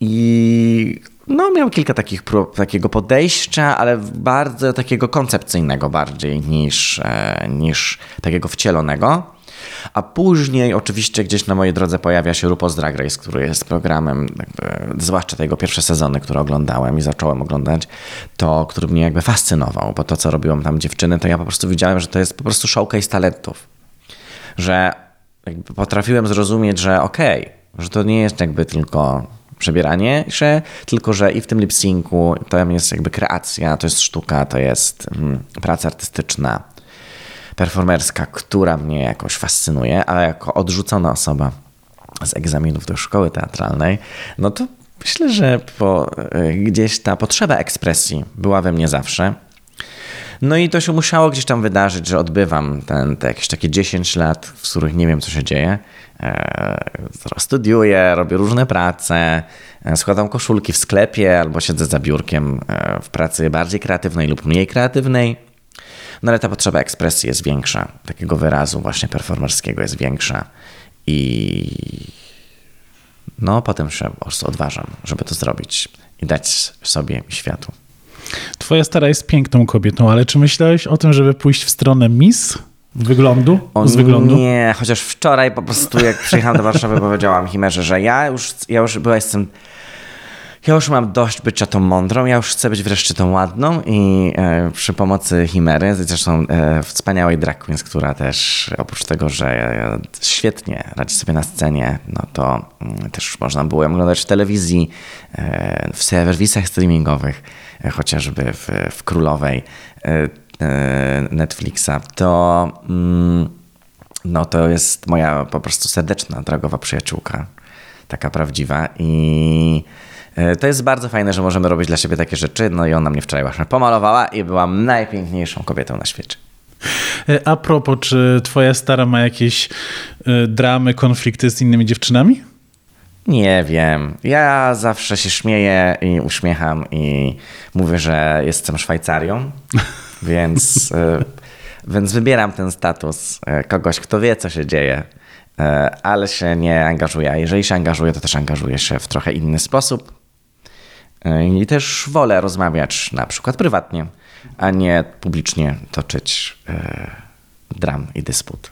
i no, miał kilka takich prób takiego podejścia, ale bardzo takiego koncepcyjnego bardziej niż, e, niż takiego wcielonego. A później oczywiście gdzieś na mojej drodze pojawia się RuPaul's Drag Race, który jest programem, jakby, zwłaszcza te jego pierwsze sezony, które oglądałem i zacząłem oglądać, to który mnie jakby fascynował, bo to, co robiłem tam dziewczyny, to ja po prostu widziałem, że to jest po prostu showcase talentów. Że potrafiłem zrozumieć, że okej, okay, że to nie jest jakby tylko przebieranie się, tylko że i w tym lip-syncu to jest jakby kreacja, to jest sztuka, to jest mm, praca artystyczna, performerska, która mnie jakoś fascynuje, ale jako odrzucona osoba z egzaminów do szkoły teatralnej, no to myślę, że po, y, gdzieś ta potrzeba ekspresji była we mnie zawsze. No i to się musiało gdzieś tam wydarzyć, że odbywam ten, te jakieś takie 10 lat, w których nie wiem, co się dzieje. E, studiuję, robię różne prace, e, składam koszulki w sklepie albo siedzę za biurkiem e, w pracy bardziej kreatywnej lub mniej kreatywnej. No ale ta potrzeba ekspresji jest większa, takiego wyrazu właśnie performerskiego jest większa i no potem się po prostu odważam, żeby to zrobić i dać sobie światu. Twoja stara jest piękną kobietą, ale czy myślałeś o tym, żeby pójść w stronę Miss? Wyglądu? O, z wyglądu? Nie, chociaż wczoraj po prostu jak przyjechałem do Warszawy powiedziałam Chimerze, że ja już, ja już była jestem ja już mam dość bycia tą mądrą, ja już chcę być wreszcie tą ładną i e, przy pomocy Chimery, zresztą e, wspaniałej drag queens, która też oprócz tego, że e, świetnie radzi sobie na scenie, no to mm, też można było ją oglądać w telewizji, e, w serwisach streamingowych, e, chociażby w, w Królowej e, Netflixa, to mm, no to jest moja po prostu serdeczna, drogowa przyjaciółka, taka prawdziwa i E, to jest bardzo fajne, że możemy robić dla siebie takie rzeczy. No i ona mnie wczoraj właśnie pomalowała i byłam najpiękniejszą kobietą na świecie. E, a propos, czy twoja stara ma jakieś e, dramy, konflikty z innymi dziewczynami? Nie wiem. Ja zawsze się śmieję i uśmiecham i mówię, że jestem Szwajcarią, więc, więc wybieram ten status kogoś, kto wie, co się dzieje, ale się nie angażuję. A jeżeli się angażuję, to też angażuję się w trochę inny sposób. I też wolę rozmawiać na przykład prywatnie, a nie publicznie toczyć e, dram i dysput.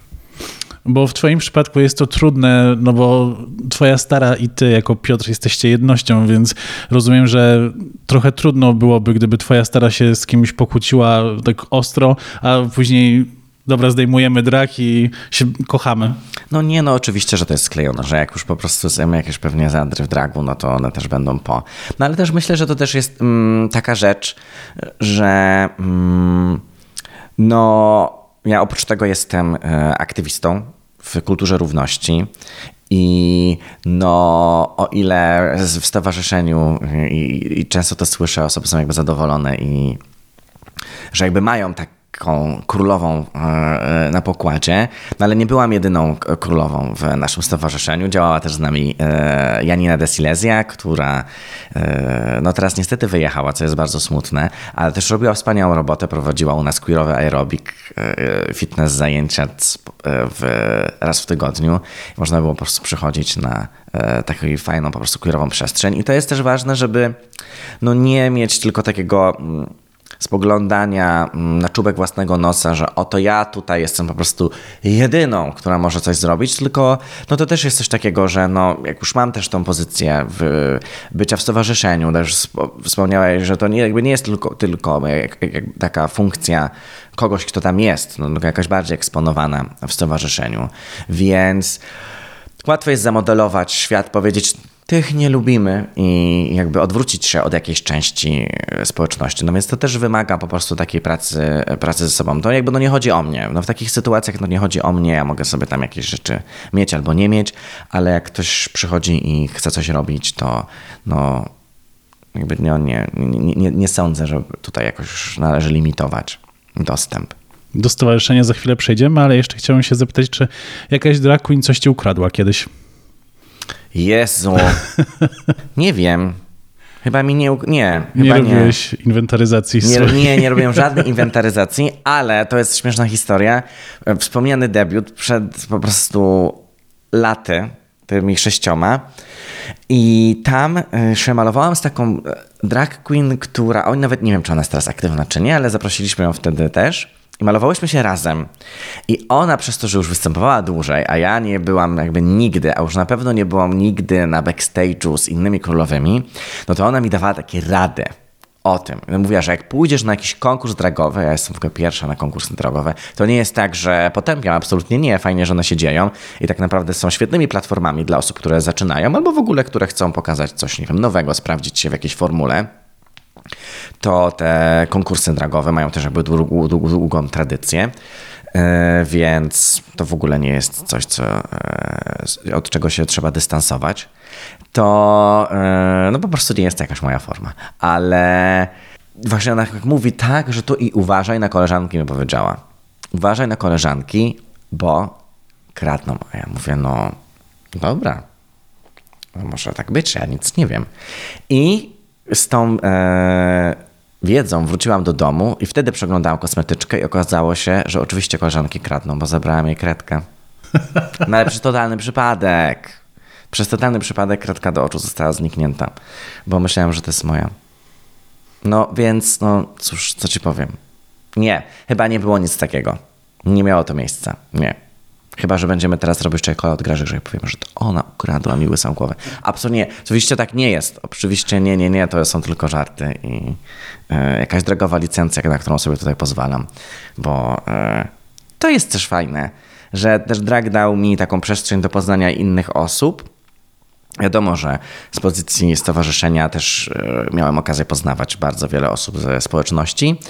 Bo w Twoim przypadku jest to trudne, no bo Twoja stara i Ty, jako Piotr, jesteście jednością, więc rozumiem, że trochę trudno byłoby, gdyby Twoja stara się z kimś pokłóciła tak ostro, a później dobra, zdejmujemy drak i się kochamy. No nie, no oczywiście, że to jest sklejone, że jak już po prostu są jakieś pewnie zadry w dragu, no to one też będą po. No ale też myślę, że to też jest mm, taka rzecz, że mm, no ja oprócz tego jestem e, aktywistą w kulturze równości i no, o ile w stowarzyszeniu i, i, często to słyszę, osoby są jakby zadowolone i że jakby mają tak, taką królową e, e, na pokładzie, no ale nie byłam jedyną królową w naszym stowarzyszeniu. Działała też z nami e, Janina de Silesia, która no teraz niestety wyjechała, co jest bardzo smutne, ale też robiła wspaniałą robotę, prowadziła u nas queerowy aerobik, fitness zajęcia w, raz w tygodniu. Można było po prostu przychodzić na taką fajną po prostu queerową przestrzeń i to jest też ważne, żeby no nie mieć tylko takiego mm, spoglądania mm, na czubek własnego nosa, że oto ja tutaj jestem po prostu jedyną, która może coś zrobić, tylko no to też jest coś takiego, że no, jak już mam też tą pozycję w bycia w stowarzyszeniu, też wspomniałeś, że to nie, jakby nie jest tylko, tylko jak, jak taka funkcja kogoś, kto tam jest, no, tylko jakaś bardziej eksponowana w stowarzyszeniu, więc łatwo jest zamodelować świat, powiedzieć tych nie lubimy i jakby odwrócić się od jakiejś części e, społeczności. No więc to też wymaga po prostu takiej pracy, pracy ze sobą. To jakby no nie chodzi o mnie. No w takich sytuacjach no nie chodzi o mnie, ja mogę sobie tam jakieś rzeczy mieć albo nie mieć, ale jak ktoś przychodzi i chce coś robić, to no jakby nie, nie, nie, nie sądzę, że tutaj jakoś należy limitować dostęp. Do stowarzyszenia za chwilę przejdziemy, ale jeszcze chciałem się zapytać, czy jakaś drag queen coś ci ukradła kiedyś? Jezu. Nie wiem. Chyba mi nie. Nie, nie robiłeś nie. inwentaryzacji nie, nie, nie robiłem żadnej inwentaryzacji, ale to jest śmieszna historia. Wspomniany debiut przed po prostu laty, tymi sześcioma. I tam e, się malowałam z taką e, drag queen, która, oj, nawet nie wiem, czy ona jest teraz aktywna, czy nie, ale zaprosiliśmy ją wtedy też. I malowałyśmy się razem. I ona przez to, że już występowała dłużej, a ja nie byłam jakby nigdy, a już na pewno nie byłam nigdy na backstage'u z innymi królowymi, no to ona mi dawała takie rady o tym. Mówiła, że jak pójdziesz na jakiś konkurs dragowy, ja jestem w ogóle pierwsza na konkursy dragowe, to nie jest tak, że potępiam, absolutnie nie, fajnie, że one się dzieją i tak naprawdę są świetnymi platformami dla osób, które zaczynają albo w ogóle, które chcą pokazać coś, nie wiem, nowego, sprawdzić się w jakiejś formule to te konkursy dragowe mają też jakby długą, długą, długą tradycję. E, więc to w ogóle nie jest coś, co, e, od czego się trzeba dystansować. To e, no po prostu nie jest to jakaś moja forma. Ale właśnie ona mówi tak, że tu i uważaj na koleżanki, mi powiedziała. Uważaj na koleżanki, bo kradną. A ja mówię, no dobra, no może tak być, ja nic nie wiem. I z tą e, wiedzą wróciłam do domu i wtedy przeglądałam kosmetyczkę i okazało się, że oczywiście koleżanki kradną, bo zabrałam jej kredkę. No ale przez totalny przypadek. Przez totalny przypadek kredka do oczu została zniknięta, bo myślałem, że to jest moja. No więc, no cóż, co ci powiem. Nie, chyba nie było nic takiego. Nie miało to miejsca. Nie. Chyba, że będziemy teraz robić czekolad od Graży, że powiemy, że to ona ukradła mi łysą głowę. Absolutnie. Oczywiście tak nie jest. Oczywiście nie, nie, nie. To są tylko żarty i e, jakaś drogowa licencja, na którą sobie tutaj pozwalam. Bo e, to jest też fajne, że też drag dał mi taką przestrzeń do poznania innych osób. Wiadomo, że z pozycji stowarzyszenia też e, miałem okazję poznawać bardzo wiele osób ze społeczności.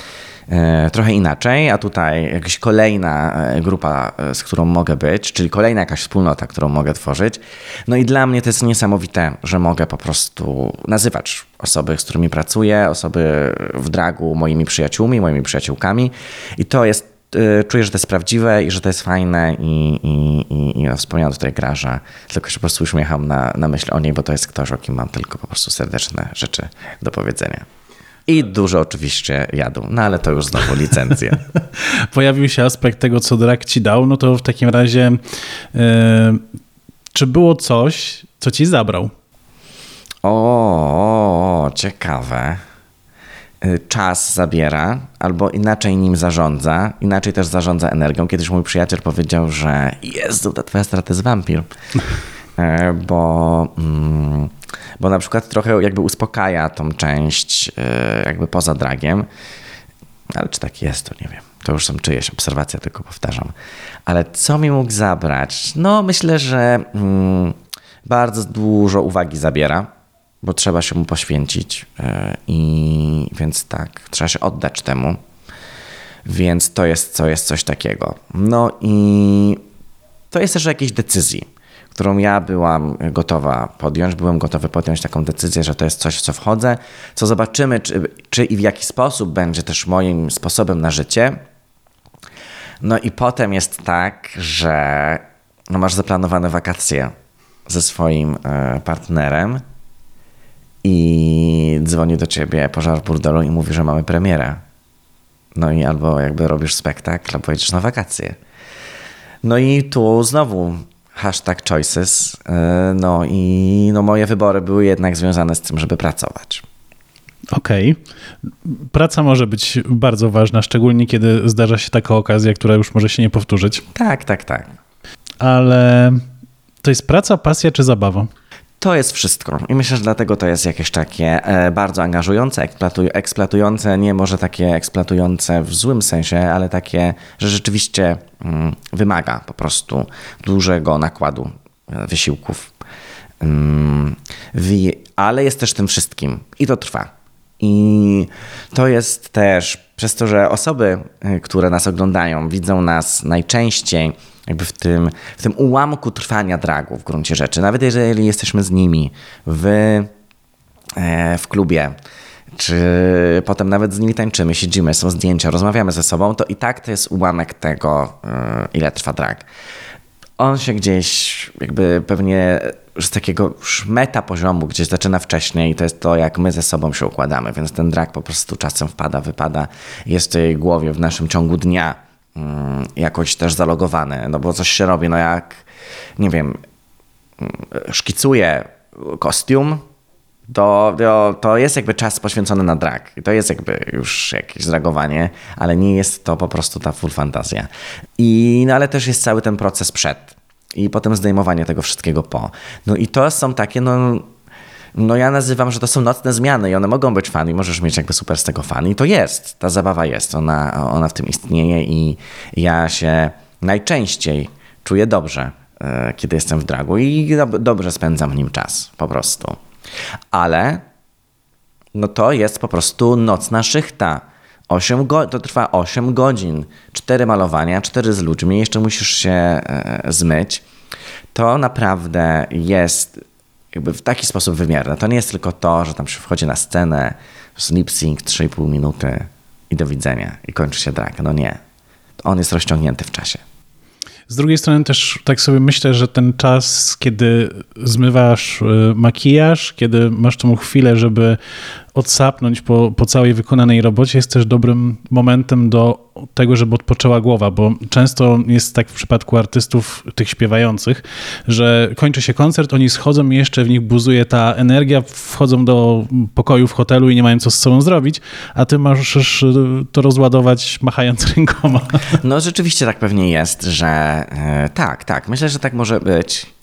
E, trochę inaczej, a tutaj jakaś kolejna e, grupa, e, z którą mogę być, czyli kolejna jakaś wspólnota, którą mogę tworzyć. No i dla mnie to jest niesamowite, że mogę po prostu nazywać osoby, z którymi pracuję, osoby w dragu moimi przyjaciółmi, moimi przyjaciółkami i to jest czuję, że to jest prawdziwe i że to jest fajne i, i, i, i wspomniałam tutaj Graża, tylko się po prostu uśmiecham na, na myśl o niej, bo to jest ktoś, o kim mam tylko po prostu serdeczne rzeczy do powiedzenia. I dużo oczywiście jadł, no ale to już znowu licencje. Pojawił się aspekt tego, co Drak ci dał, no to w takim razie yy, czy było coś, co ci zabrał? O, o, ciekawe. E, czas zabiera, albo inaczej nim zarządza, inaczej też zarządza energią. Kiedyś mój przyjaciel powiedział, że Jezu, ta twoja strata jest wampir. E, bo... Mm, bo na przykład trochę jakby uspokaja tą część e, jakby poza dragiem. Ale czy tak jest, to nie wiem. To już są czyjeś obserwacje, tylko powtarzam. Ale co mi mógł zabrać? No, myślę, że mm, bardzo dużo uwagi zabiera, bo trzeba się mu poświęcić. Yy, I więc tak, trzeba się oddać temu. Więc to jest, co jest coś takiego. No i to jest też jakieś decyzji którą ja byłam gotowa podjąć. Byłem gotowy podjąć taką decyzję, że to jest coś, w co wchodzę, co zobaczymy, czy, czy i w jaki sposób będzie też moim sposobem na życie. No i potem jest tak, że no masz zaplanowane wakacje ze swoim e, partnerem i dzwoni do ciebie pożar burdelu i mówi, że mamy premierę. No i albo jakby robisz spektakl, albo jedziesz na wakacje. No i tu znowu hashtag choices. E, no i no moje wybory były jednak związane z tym, żeby pracować. Okej. Okay. Praca może być bardzo ważna, szczególnie kiedy zdarza się taka okazja, która już może się nie powtórzyć. Tak, tak, tak. Ale to jest praca, pasja czy zabawa? To jest wszystko. I myślę, że dlatego to jest jakieś takie e, bardzo angażujące, eksploatujące, nie może takie eksploatujące w złym sensie, ale takie, że rzeczywiście mm, wymaga po prostu dużego nakładu e, wysiłków. Mm, ale jest też tym wszystkim i to trwa. I to jest też przez to, że osoby, e, które nas oglądają, widzą nas najczęściej jakby w tym, w tym ułamku trwania dragu w gruncie rzeczy. Nawet jeżeli jesteśmy z nimi w, e, w klubie, czy potem nawet z nimi tańczymy, siedzimy, są zdjęcia, rozmawiamy ze sobą, to i tak to jest ułamek tego, e, ile trwa drag. On się gdzieś jakby pewnie z takiego meta poziomu gdzieś zaczyna wcześniej i to jest to, jak my ze sobą się układamy, więc ten drag po prostu czasem wpada, wypada, jest w tej głowie w naszym ciągu dnia Mm, jakoś też zalogowane, no bo coś się robi, no jak, nie wiem, mm, szkicuję kostium, To, to, to jest jakby czas poświęcony na drag. To jest jakby już jakieś zreagowanie, ale nie jest to po prostu ta full fantazja. I, no ale też jest cały ten proces przed. I potem zdejmowanie tego wszystkiego po. No i to są takie, no no ja nazywam, że to są nocne zmiany i one mogą być fan i możesz mieć jakby super z tego fan i to jest, ta zabawa jest, ona, ona w tym istnieje i ja się najczęściej czuję dobrze, e, kiedy jestem w dragu i dobrze spędzam w nim czas, po prostu. Ale no to jest po prostu nocna szychta. 8 go- to trwa 8 godzin, 4 malowania, 4 z ludźmi, jeszcze musisz się e, zmyć. To naprawdę jest jakby w taki sposób wymierne. To nie jest tylko to, że tam się wchodzi na scenę, lip sync 3,5 minuty i do widzenia i kończy się drag. No nie. On jest rozciągnięty w czasie. Z drugiej strony też tak sobie myślę, że ten czas, kiedy zmywasz y, makijaż, kiedy masz tą chwilę, żeby odsapnąć po, po całej wykonanej robocie, jest też dobrym momentem do tego, żeby odpoczęła głowa, bo często jest tak w przypadku artystów, tych śpiewających, że kończy się koncert, oni schodzą i jeszcze w nich buzuje ta energia, wchodzą do pokoju w hotelu i nie mają co z sobą zrobić, a ty możesz to rozładować machając rękoma. No rzeczywiście tak pewnie jest, że e, tak, tak, myślę, że tak może być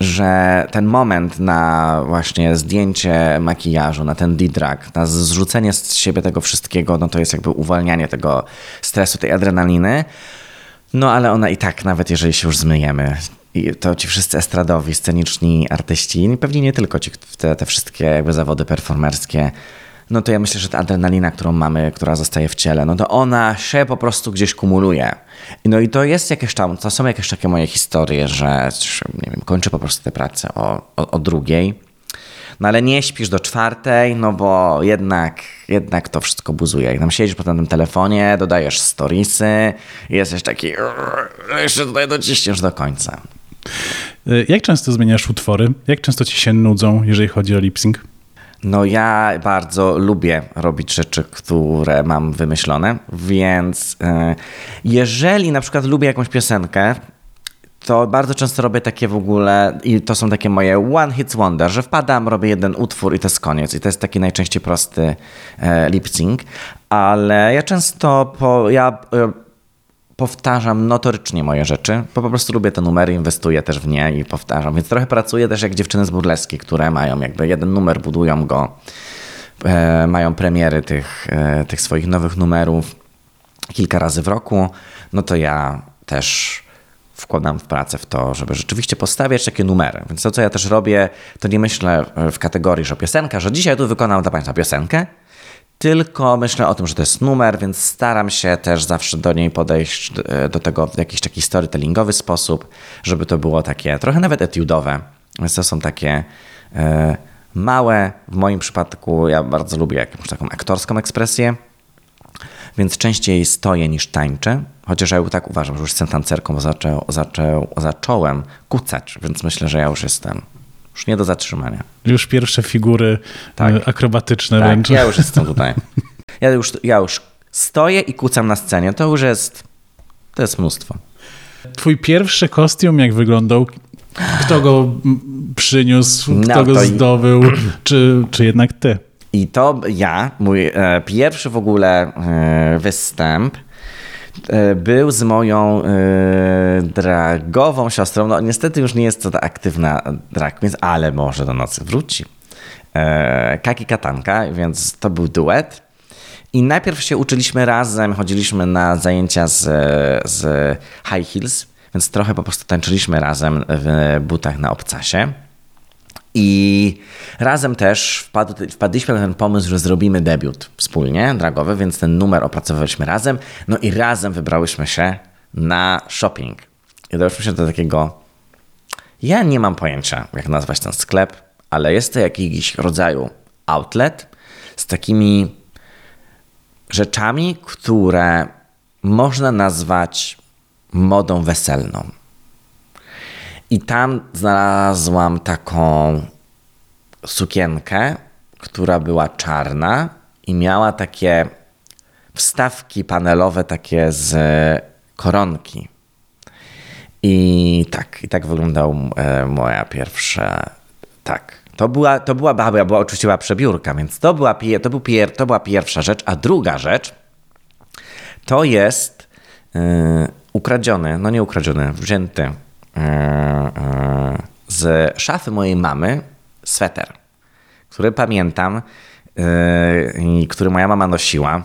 że ten moment na właśnie zdjęcie makijażu, na ten D-drag, na zrzucenie z siebie tego wszystkiego, no to jest jakby uwalnianie tego stresu, tej adrenaliny. No ale ona i tak, nawet jeżeli się już zmyjemy, to ci wszyscy estradowi, sceniczni artyści, pewnie nie tylko ci, te, te wszystkie jakby zawody performerskie, no to ja myślę, że ta adrenalina, którą mamy, która zostaje w ciele, no to ona się po prostu gdzieś kumuluje. No i to jest jakieś tam, to są jakieś takie moje historie, że nie wiem, kończę po prostu tę pracę o, o, o drugiej. No ale nie śpisz do czwartej, no bo jednak, jednak to wszystko buzuje. I tam siedzisz po tym telefonie, dodajesz storiesy jesteś taki, jeszcze tutaj dociśniesz do końca. Jak często zmieniasz utwory? Jak często ci się nudzą, jeżeli chodzi o lip sync? No ja bardzo lubię robić rzeczy, które mam wymyślone, więc e, jeżeli na przykład lubię jakąś piosenkę, to bardzo często robię takie w ogóle, i to są takie moje one hits wonder, że wpadam, robię jeden utwór i to jest koniec. I to jest taki najczęściej prosty e, lip sync, ale ja często, po, ja e, powtarzam notorycznie moje rzeczy, bo po prostu lubię te numery, inwestuję też w nie i powtarzam. Więc trochę pracuję też jak dziewczyny z burleski, które mają jakby jeden numer, budują go, e, mają premiery tych, e, tych swoich nowych numerów kilka razy w roku. No to ja też wkładam w pracę w to, żeby rzeczywiście postawiać takie numery. Więc to, co ja też robię, to nie myślę w kategorii, że piosenka, że dzisiaj tu wykonam dla Państwa piosenkę, tylko myślę o tym, że to jest numer, więc staram się też zawsze do niej podejść, e, do tego w jakiś taki storytellingowy sposób, żeby to było takie trochę nawet etiudowe. Więc to są takie e, małe, w moim przypadku ja bardzo lubię jakąś taką aktorską ekspresję, więc częściej stoję niż tańczę, chociaż ja tak uważam, że już jestem tancerką, bo zaczą, zaczął, zacząłem kucać, więc myślę, że ja już jestem już nie do zatrzymania. Już pierwsze figury tak. E, akrobatyczne tak, wręcz. ja już jestem tutaj. Ja już, ja już stoję i kucam na scenie. To już jest, to jest mnóstwo. Twój pierwszy kostium jak wyglądał? Kto go przyniósł, kto no, go zdobył, czy, czy jednak ty? I to ja, mój e, pierwszy w ogóle e, występ był z moją e, dragową siostrą. No niestety już nie jest to ta aktywna drag więc ale może do nocy wróci. E, Kaki Katanka, więc to był duet. I najpierw się uczyliśmy razem, chodziliśmy na zajęcia z, z high heels, więc trochę po prostu tańczyliśmy razem w butach na obcasie. I razem też wpadł, wpadliśmy na ten pomysł, że zrobimy debiut wspólnie, dragowy, więc ten numer opracowaliśmy razem. No i razem wybrałyśmy się na shopping. I doszliśmy się do takiego. Ja nie mam pojęcia, jak nazwać ten sklep, ale jest to jakiś rodzaju outlet z takimi rzeczami, które można nazwać modą weselną. I tam znalazłam taką sukienkę, która była czarna i miała takie wstawki panelowe, takie z koronki. I tak, i tak wyglądał e, moja pierwsza, tak, To była, to była, była, była oczywiście była przebiórka, więc to była, to, był pier, to była pierwsza rzecz. A druga rzecz to jest yy, ukradziony, no nie ukradziony, wzięty z szafy mojej mamy sweter, który pamiętam yy, i który moja mama nosiła.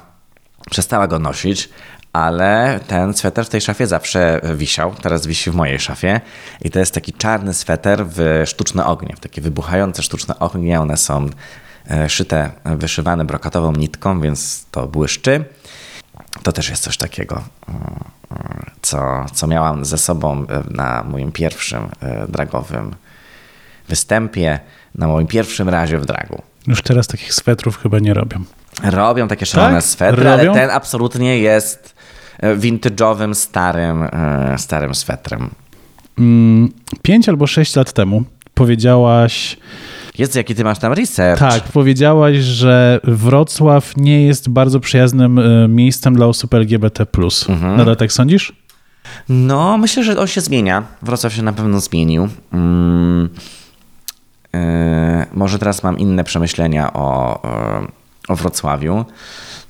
Przestała go nosić, ale ten sweter w tej szafie zawsze wisiał. Teraz wisi w mojej szafie. I to jest taki czarny sweter w sztuczne ognie, w takie wybuchające sztuczne ognie. One są e, szyte, wyszywane brokatową nitką, więc to błyszczy. To też jest coś takiego, mm, co, co miałam ze sobą e, na moim pierwszym e, dragowym występie, na moim pierwszym razie w dragu. Już teraz takich swetrów chyba nie robią. Robią takie szalone Tak? swetry, Robią? ale ten absolutnie jest e, vintage'owym, starym, starym swetrem. Mm, Pięć albo sześć lat temu powiedziałaś, Jest jaki ty masz tam research. tak, powiedziałaś, że Wrocław nie jest bardzo przyjaznym e, miejscem dla osób LGBT+. Mhm. Nadal tak sądzisz? No, myślę, że on się zmienia. Wrocław się na pewno zmienił. Mm, e, może teraz mam inne przemyślenia o, e, o Wrocławiu.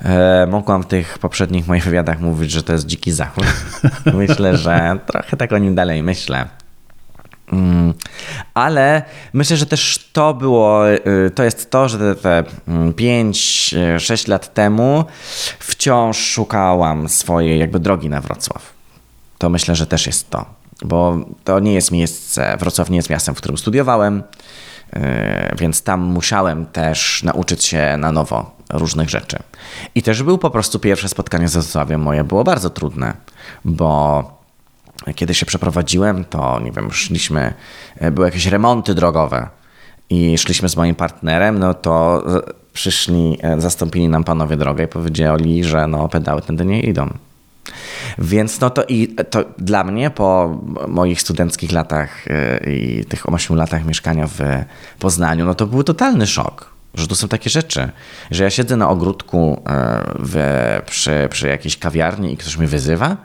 E, mogłam w tych poprzednich moich wywiadach mówić, że to jest dziki zachód. myślę, że trochę tak o nim dalej myślę. Mm, Ale myślę, że też to było, y, to jest to, że te- te 5-6 lat temu wciąż szukałam swojej jakby drogi na Wrocław. To myślę, że też jest to, bo to nie jest miejsce, Wrocław nie jest miastem, w którym studiowałem, y, więc tam musiałem też nauczyć się na nowo różnych rzeczy. I też był po prostu pierwsze spotkanie z Wrocławiem moje, było bardzo trudne, bo kiedy się przeprowadziłem, to nie wiem, szliśmy, e, były jakieś remonty drogowe i szliśmy z moim partnerem, no to e, przyszli, e, zastąpili nam panowie drogę i powiedzieli, że no pedały tędy nie idą. Więc no to i to dla mnie po moich studenckich latach i tych 8 latach mieszkania w Poznaniu, no to był totalny szok. Że tu są takie rzeczy, że ja siedzę na ogródku w, przy, przy jakiejś kawiarni i ktoś mnie wyzywa,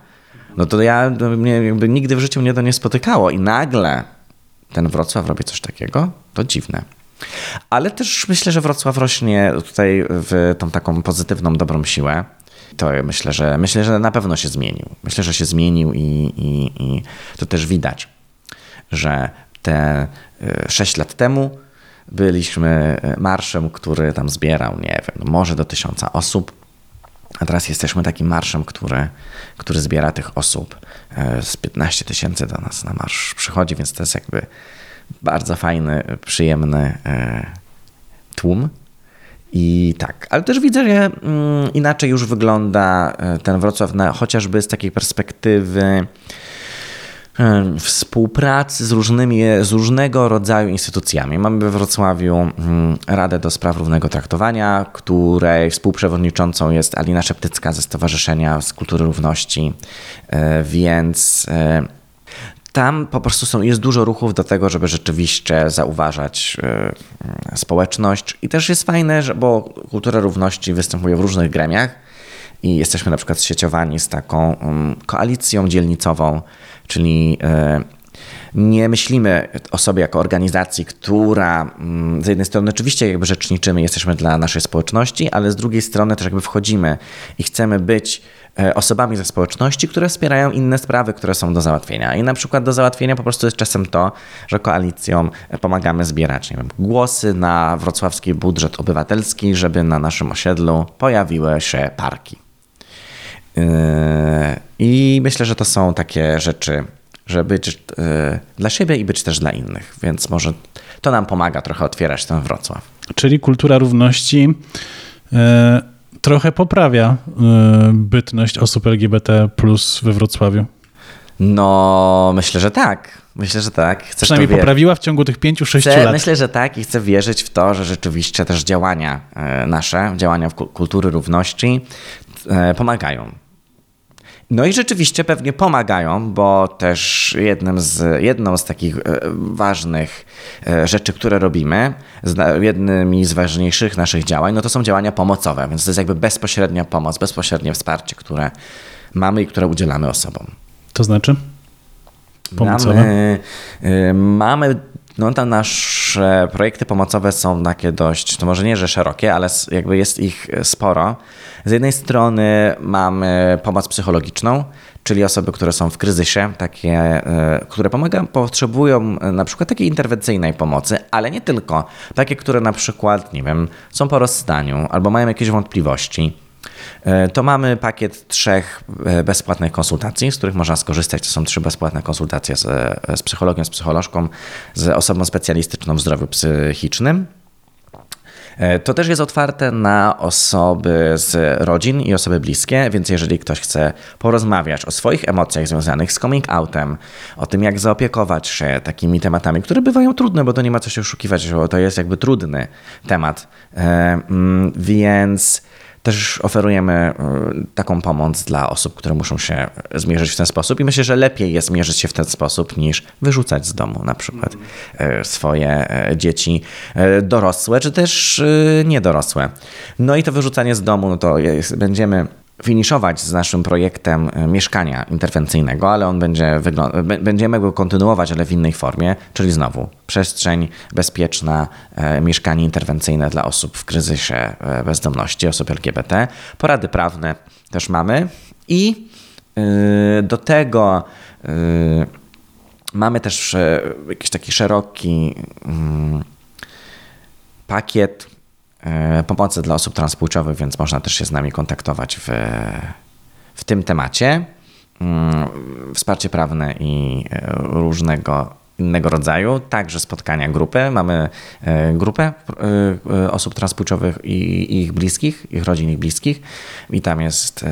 no to ja, to mnie jakby nigdy w życiu mnie to nie spotykało i nagle ten Wrocław robi coś takiego, to dziwne. Ale też myślę, że Wrocław rośnie tutaj w tą taką pozytywną, dobrą siłę. To myślę, że myślę, że na pewno się zmienił. Myślę, że się zmienił i, i, i to też widać, że te y, 6 lat temu byliśmy y, marszem, który tam zbierał, nie wiem, no może do tysiąca osób. A teraz jesteśmy takim marszem, który, który zbiera tych osób. E, Z 15 tysięcy do nas na marsz przychodzi, więc to jest jakby bardzo fajny, przyjemny e, tłum. I tak, ale też widzę, że mm, inaczej już wygląda e, ten Wrocław, na, chociażby z takiej perspektywy współpracy z różnymi, z różnego rodzaju instytucjami. Mamy we Wrocławiu mm, Radę do Spraw Równego Traktowania, której współprzewodniczącą jest Alina Szeptycka ze Stowarzyszenia z Kultury Równości, E, więc e, tam po prostu są, jest dużo ruchów do tego, żeby rzeczywiście zauważać e, społeczność i też jest fajne, bo kultura równości występuje w różnych gremiach i jesteśmy na przykład sieciowani z taką koalicją dzielnicową, czyli e, nie myślimy o sobie jako organizacji, która mm, z jednej strony oczywiście jakby rzeczniczymy, jesteśmy dla naszej społeczności, ale z drugiej strony też jakby wchodzimy i chcemy być e, osobami ze społeczności, które wspierają inne sprawy, które są do załatwienia. I na przykład do załatwienia po prostu jest czasem to, że koalicją pomagamy zbierać nie wiem, głosy na wrocławski budżet obywatelski, żeby na naszym osiedlu pojawiły się parki. Yy, I myślę, że to są takie rzeczy, żeby być yy, dla siebie i być też dla innych, więc może to nam pomaga trochę otwierać ten Wrocław. Czyli kultura równości e, trochę poprawia bytność osób LGBT plus we Wrocławiu. No, myślę, że tak. Myślę, że tak. Chcę Przynajmniej to wie- poprawiła w ciągu tych pięciu, sześciu lat. myślę, że tak i chcę wierzyć w to, że rzeczywiście też działania nasze, działania w ku- kultury równości pomagają. No i rzeczywiście pewnie pomagają, bo też jednym z, jedną z takich e, ważnych e, rzeczy, które robimy, jednymi z ważniejszych naszych działań, no to są działania pomocowe, więc to jest jakby bezpośrednia pomoc, bezpośrednie wsparcie, które mamy i które udzielamy osobom. To znaczy? Pomocowe? Mamy, y, mamy No to nasze projekty pomocowe są takie dość, to może nie, że szerokie, ale jakby jest ich sporo. Z jednej strony mamy pomoc psychologiczną, czyli osoby, które są w kryzysie, takie, e, które pomagają, potrzebują e, na przykład takiej interwencyjnej pomocy, ale nie tylko. Takie, które na przykład, nie wiem, są po rozstaniu albo mają jakieś wątpliwości. E, to mamy pakiet trzech bezpłatnych konsultacji, z których można skorzystać. To są trzy bezpłatne konsultacje z, z psychologiem, z psycholożką, z osobą specjalistyczną w zdrowiu psychicznym. E, to też jest otwarte na osoby z rodzin i osoby bliskie, więc jeżeli ktoś chce porozmawiać o swoich emocjach związanych z coming outem, o tym jak zaopiekować się takimi tematami, które bywają trudne, bo to nie ma co się oszukiwać, bo to jest jakby trudny temat. E, mm, więc też oferujemy e, taką pomoc dla osób, które muszą się zmierzyć w ten sposób i myślę, że lepiej jest zmierzyć się w ten sposób niż wyrzucać z domu na przykład e, swoje e, dzieci dorosłe, czy też niedorosłe. No i to wyrzucanie z domu, no to jest, będziemy finiszować z naszym projektem e, mieszkania interwencyjnego, ale on będzie będziemy go kontynuować, ale w innej formie, czyli znowu przestrzeń bezpieczna, e, mieszkanie interwencyjne dla osób w kryzysie e, bezdomności, osób LGBT. Porady prawne też mamy i do tego mamy też jakiś taki szeroki mm, pakiet pomocy dla osób transpłciowych, więc można też się z nami kontaktować w, w tym temacie. Mm, wsparcie prawne i e, różnego innego rodzaju, także spotkania grupy. Mamy e, grupę osób transpłciowych i ich bliskich, ich rodzin, ich bliskich i tam jest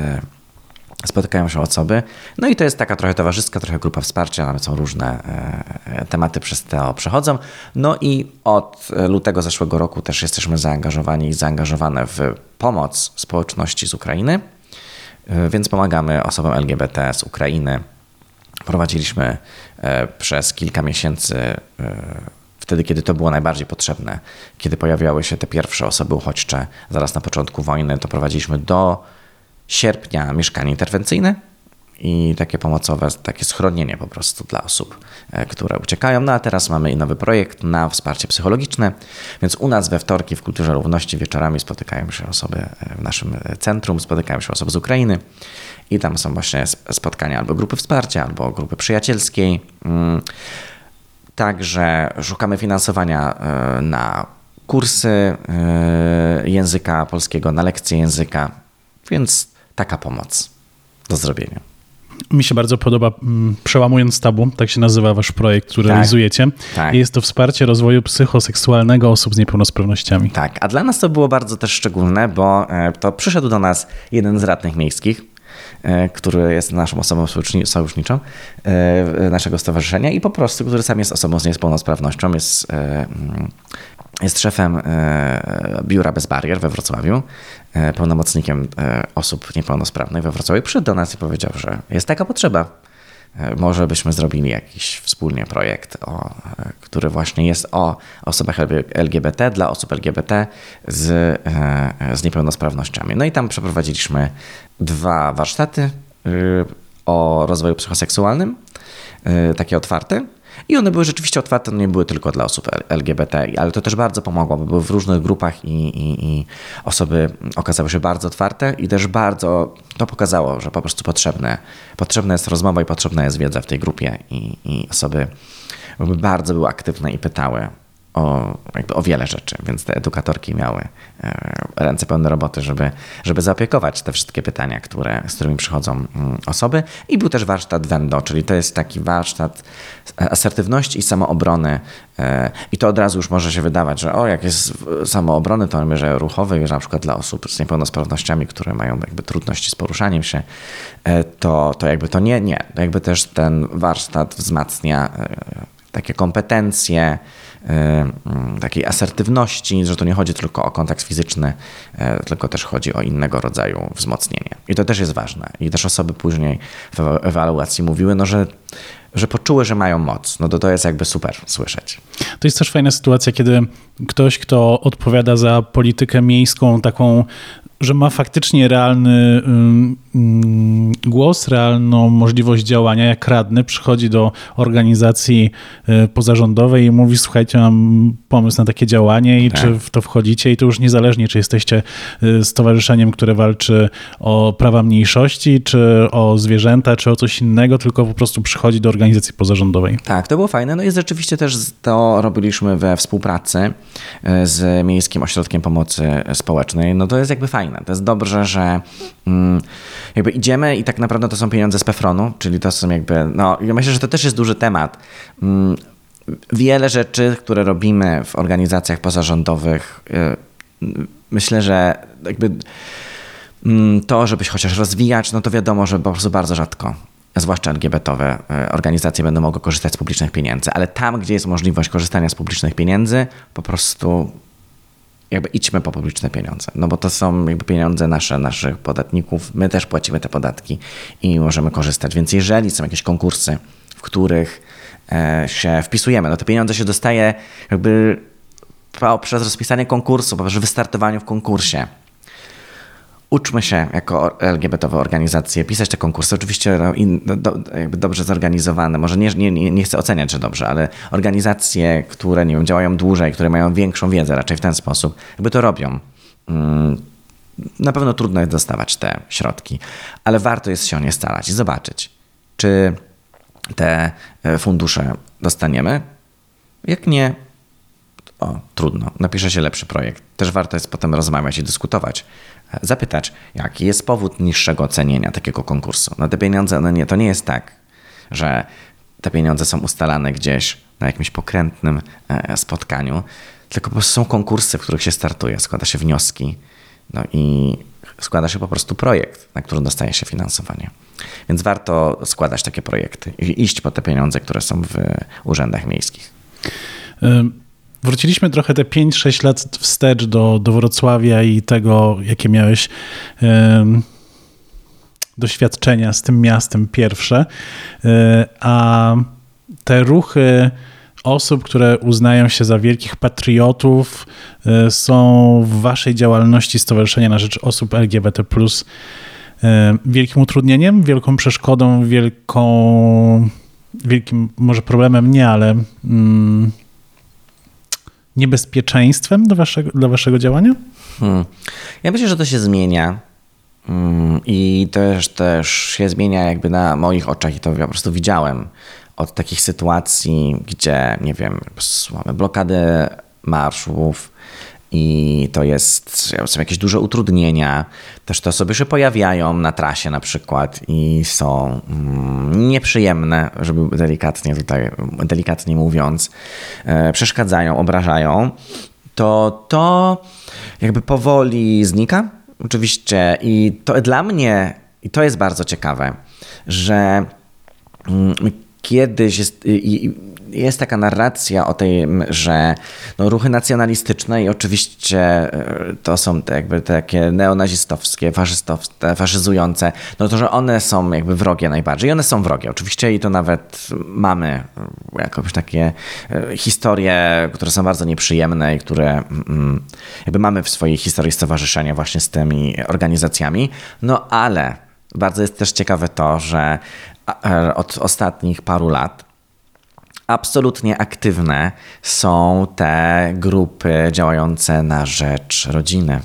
spotykają się osoby. No i to jest taka trochę towarzyska, trochę grupa wsparcia, nawet są różne e, tematy przez to przechodzą. No i od lutego zeszłego roku też jesteśmy zaangażowani i zaangażowane w pomoc społeczności z Ukrainy, e, więc pomagamy osobom LGBT z Ukrainy. Prowadziliśmy e, przez kilka miesięcy wtedy, kiedy to było najbardziej potrzebne, kiedy pojawiały się te pierwsze osoby uchodźcze zaraz na początku wojny, to prowadziliśmy do sierpnia mieszkanie interwencyjne i takie pomocowe, takie schronienie po prostu dla osób, e, które uciekają. No a teraz mamy i nowy projekt na wsparcie psychologiczne, więc u nas we wtorki w Kulturze Równości wieczorami spotykają się osoby e, w naszym e, centrum, spotykają się osoby z Ukrainy i tam są właśnie spotkania albo grupy wsparcia, albo grupy przyjacielskiej. Mm. Także szukamy finansowania na kursy języka polskiego, na lekcje języka, więc taka pomoc do zrobienia. Mi się bardzo podoba mm, Przełamując Tabu, tak się nazywa wasz projekt, który tak, realizujecie. Tak. Jest to wsparcie rozwoju psychoseksualnego osób z niepełnosprawnościami. Tak, a dla nas to było bardzo też szczególne, bo e, to przyszedł do nas jeden z radnych miejskich, e, który jest naszą osobą sojuszniczą e, naszego stowarzyszenia i po prostu, który sam jest osobą z niepełnosprawnością, jest mm, jest szefem biura Bez Barier we Wrocławiu, pełnomocnikiem e, osób niepełnosprawnych we Wrocławiu. Przyszedł do nas i powiedział, że jest taka potrzeba. Może byśmy zrobili jakiś wspólnie projekt, o, który właśnie jest o osobach LGBT, dla osób LGBT z, z niepełnosprawnościami. No i tam przeprowadziliśmy dwa warsztaty o rozwoju psychoseksualnym, takie otwarte. I one były rzeczywiście otwarte, no nie były tylko dla osób LGBT, ale to też bardzo pomogło, bo były w różnych grupach i, i, i osoby okazały się bardzo otwarte i też bardzo to pokazało, że po prostu potrzebne, potrzebna jest rozmowa i potrzebna jest wiedza w tej grupie i, i osoby bardzo były aktywne i pytały o, jakby o wiele rzeczy, więc te edukatorki miały e, ręce pełne roboty, żeby, żeby zaopiekować te wszystkie pytania, które, z którymi przychodzą mm, osoby. I był też warsztat Wendo, czyli to jest taki warsztat asertywności i samoobrony. E, I to od razu już może się wydawać, że o, jak jest samoobrony, to mierze ruchowy, że na przykład dla osób z niepełnosprawnościami, które mają jakby trudności z poruszaniem się, e, to, to jakby to nie, nie. Jakby też ten warsztat wzmacnia takie kompetencje, E, takiej asertywności, że to nie chodzi tylko o kontakt fizyczny, e, tylko też chodzi o innego rodzaju wzmocnienie. I to też jest ważne. I też osoby później w ewaluacji mówiły, no, że że poczuły, że mają moc. No to to jest jakby super słyszeć. To jest też fajna sytuacja, kiedy ktoś, kto odpowiada za politykę miejską, taką że ma faktycznie realny głos, realną możliwość działania. Jak radny przychodzi do organizacji y, pozarządowej i mówi: Słuchajcie, mam pomysł na takie działanie i Tak. czy w to wchodzicie? I to już niezależnie, czy jesteście y, stowarzyszeniem, które walczy o prawa mniejszości, czy o zwierzęta, czy o coś innego, tylko po prostu przychodzi do organizacji pozarządowej. Tak, to było fajne. No i rzeczywiście też to robiliśmy we współpracy e, z Miejskim Ośrodkiem Pomocy Społecznej. No to jest jakby fajne. To jest dobrze, że mm, jakby idziemy i tak naprawdę to są pieniądze z PEFRON-u, czyli to są jakby, no ja myślę, że to też jest duży temat. Mm, wiele rzeczy, które robimy w organizacjach pozarządowych, e, myślę, że jakby Mm, to, żebyś chociaż rozwijać, no to wiadomo, że po prostu bardzo rzadko, zwłaszcza LGBT-owe e, organizacje będą mogły korzystać z publicznych pieniędzy, ale tam, gdzie jest możliwość korzystania z publicznych pieniędzy, po prostu jakby idźmy po publiczne pieniądze, no bo to są jakby pieniądze nasze, naszych podatników, my też płacimy te podatki i możemy korzystać, więc jeżeli są jakieś konkursy, w których e, się wpisujemy, no to pieniądze się dostaje jakby poprzez rozpisanie konkursu, poprzez wystartowanie w konkursie. Uczmy się jako LGBT-owe organizacje pisać te konkursy. Oczywiście no, in, no, do, dobrze zorganizowane. Może nie, nie, nie nie chcę oceniać, że dobrze, ale organizacje, które nie wiem, działają dłużej, które mają większą wiedzę raczej w ten sposób, jakby to robią. Mm, na pewno trudno jest dostawać te środki, ale warto jest się o nie starać i zobaczyć, czy te e, fundusze dostaniemy. Jak nie, o, trudno. Napisze się lepszy projekt. Też warto jest potem rozmawiać i dyskutować. Zapytać, jaki jest powód niższego ocenienia takiego konkursu. No te pieniądze, no nie, to nie jest tak, że te pieniądze są ustalane gdzieś na jakimś pokrętnym e, spotkaniu, tylko po prostu są konkursy, w których się startuje, składa się wnioski, no i składa się po prostu projekt, na który dostaje się finansowanie. Więc warto składać takie projekty i iść po te pieniądze, które są w urzędach miejskich. Wróciliśmy trochę te 5-6 lat wstecz do, do Wrocławia i tego, jakie miałeś doświadczenia z tym miastem pierwsze. Y, a te ruchy osób, które uznają się za wielkich patriotów, y, są w waszej działalności Stowarzyszenia na Rzecz Osób LGBT, y, wielkim utrudnieniem, wielką przeszkodą, wielką, wielkim może problemem nie, ale. Niebezpieczeństwem do waszego, dla waszego działania? Hmm. Ja myślę, że to się zmienia. Mm, I też, też się zmienia jakby na moich oczach i to po prostu widziałem od takich sytuacji, gdzie, nie wiem, mamy blokady marszów i to jest, są jakieś duże utrudnienia. Też te osoby się pojawiają na trasie na przykład i są mm, nieprzyjemne, żeby delikatnie tutaj, delikatnie mówiąc, e, przeszkadzają, obrażają. To to jakby powoli znika. Oczywiście i to dla mnie, i to jest bardzo ciekawe, że mm, kiedyś jest, jest taka narracja o tym, że no, ruchy nacjonalistyczne i oczywiście to są te jakby takie neonazistowskie, faszystowskie, faszyzujące, no to, że one są jakby wrogie najbardziej. I one są wrogie oczywiście i to nawet mamy jakieś takie historie, które są bardzo nieprzyjemne i które jakby mamy w swojej historii stowarzyszenia właśnie z tymi organizacjami. No ale bardzo jest też ciekawe to, że od ostatnich paru lat absolutnie aktywne są te grupy działające na rzecz rodziny.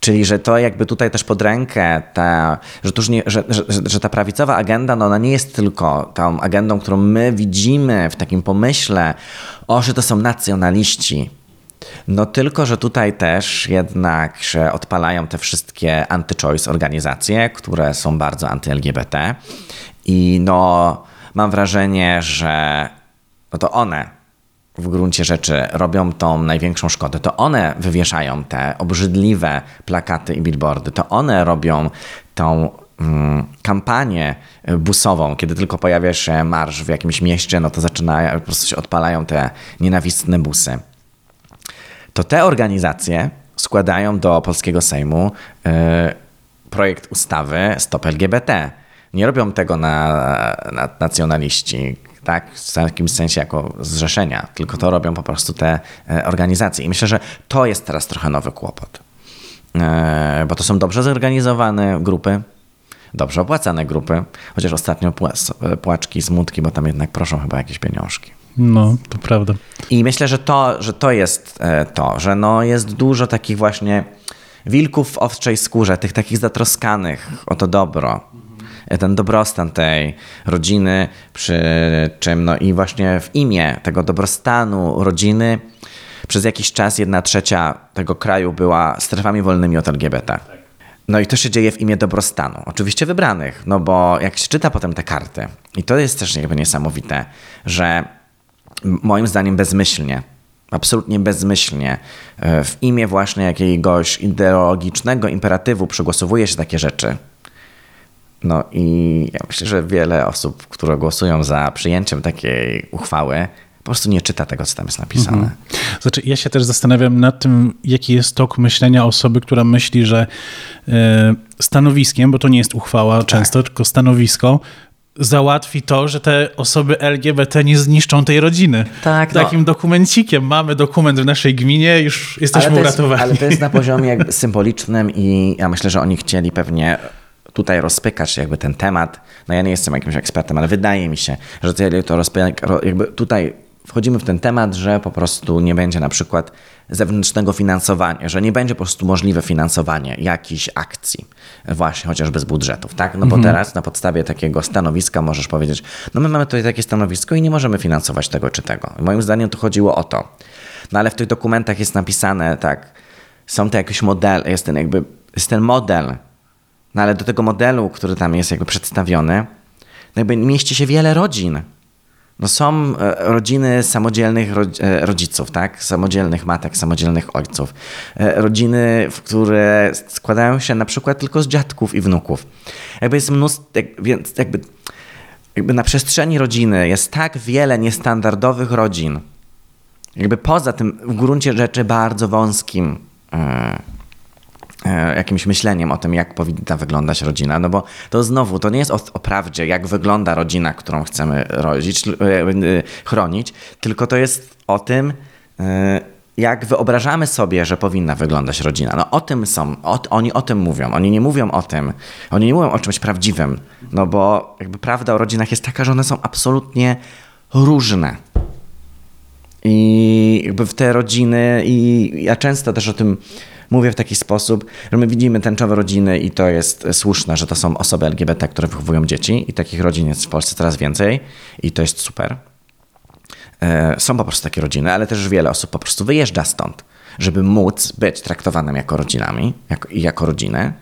Czyli, że to jakby tutaj też pod rękę, ta, że, nie, że, że, że, ta prawicowa agenda, no ona nie jest tylko tą agendą, którą my widzimy w takim pomyśle, o, że to są nacjonaliści. No tylko, że tutaj też jednak się odpalają te wszystkie anty-choice organizacje, które są bardzo anty-LGBT i no mam wrażenie, że no to one w gruncie rzeczy robią tą największą szkodę. To one wywieszają te obrzydliwe plakaty i billboardy. To one robią tą mm, kampanię busową. Kiedy tylko pojawia się marsz w jakimś mieście, no to zaczynają, po prostu się odpalają te nienawistne busy. To te organizacje składają do polskiego Sejmu yy, projekt ustawy Stop LGBT. Nie robią tego na, na nacjonaliści, tak, w jakimś sensie jako zrzeszenia, tylko to robią po prostu te organizacje. I myślę, że to jest teraz trochę nowy kłopot. e, bo to są dobrze zorganizowane grupy, dobrze opłacane grupy, chociaż ostatnio pła- płaczki, smutki, bo tam jednak proszą chyba jakieś pieniążki. No, to prawda. I myślę, że to, że to jest e, to, że no jest dużo takich właśnie wilków w owczej skórze, tych takich zatroskanych o to dobro, e, ten dobrostan tej rodziny, przy czym no i właśnie w imię tego dobrostanu rodziny przez jakiś czas jedna trzecia tego kraju była strefami wolnymi od LGBT. No i to się dzieje w imię dobrostanu. Oczywiście wybranych, no bo jak się czyta potem te karty, i to jest też jakby niesamowite, że moim zdaniem bezmyślnie, absolutnie bezmyślnie, e, w imię właśnie jakiegoś ideologicznego imperatywu przygłosowuje się takie rzeczy. No i ja myślę, że wiele osób, które głosują za przyjęciem takiej uchwały, po prostu nie czyta tego, co tam jest napisane. Znaczy, ja się też zastanawiam nad tym, jaki jest tok myślenia osoby, która myśli, że e, stanowiskiem, bo to nie jest uchwała często, tylko stanowisko, załatwi to, że te osoby LGBT nie zniszczą tej rodziny. Tak, no. Takim dokumencikiem. Mamy dokument w naszej gminie, już jesteśmy ale jest, uratowani. ale to jest na poziomie jakby symbolicznym i ja myślę, że oni chcieli pewnie tutaj rozpykać jakby ten temat. No ja nie jestem jakimś ekspertem, ale wydaje mi się, że to rozpykać, jakby tutaj wchodzimy w ten temat, że po prostu nie będzie na przykład zewnętrznego finansowania, że nie będzie po prostu możliwe finansowanie jakichś akcji, właśnie chociażby z budżetów, tak? No bo teraz na podstawie takiego stanowiska możesz powiedzieć, no my mamy tutaj takie stanowisko i nie możemy finansować tego czy tego. Moim zdaniem tu chodziło o to. No ale w tych dokumentach jest napisane, tak, są te jakieś modele, jest ten jakby, jest ten model, no ale do tego modelu, który tam jest jakby przedstawiony, no jakby mieści się wiele rodzin. No są e, rodziny samodzielnych e, rodziców, tak? Samodzielnych matek, samodzielnych ojców. E, Rodziny, które składają się na przykład tylko z dziadków i wnuków. Jakby jest mnóstwo, więc jakby, jakby na przestrzeni rodziny jest tak wiele niestandardowych rodzin. Jakby poza tym w gruncie rzeczy bardzo wąskim jakimś myśleniem o tym, jak powinna wyglądać rodzina, no bo to znowu, to nie jest o, o prawdzie, jak wygląda rodzina, którą chcemy rodzić, e, e, chronić, tylko to jest o tym, e, jak wyobrażamy sobie, że powinna wyglądać rodzina. No o tym są, o, oni o tym mówią, oni nie mówią o tym, oni nie mówią o czymś prawdziwym, no bo jakby prawda o rodzinach jest taka, że one są absolutnie różne. I jakby w te rodziny, i ja często też o tym mówię w taki sposób, że my widzimy tęczowe rodziny i to jest słuszne, że to są osoby LGBT, które wychowują dzieci i takich rodzin jest w Polsce coraz więcej i to jest super. E, Są po prostu takie rodziny, ale też wiele osób po prostu wyjeżdża stąd, żeby móc być traktowanym jako rodzinami jako, i jako rodziny.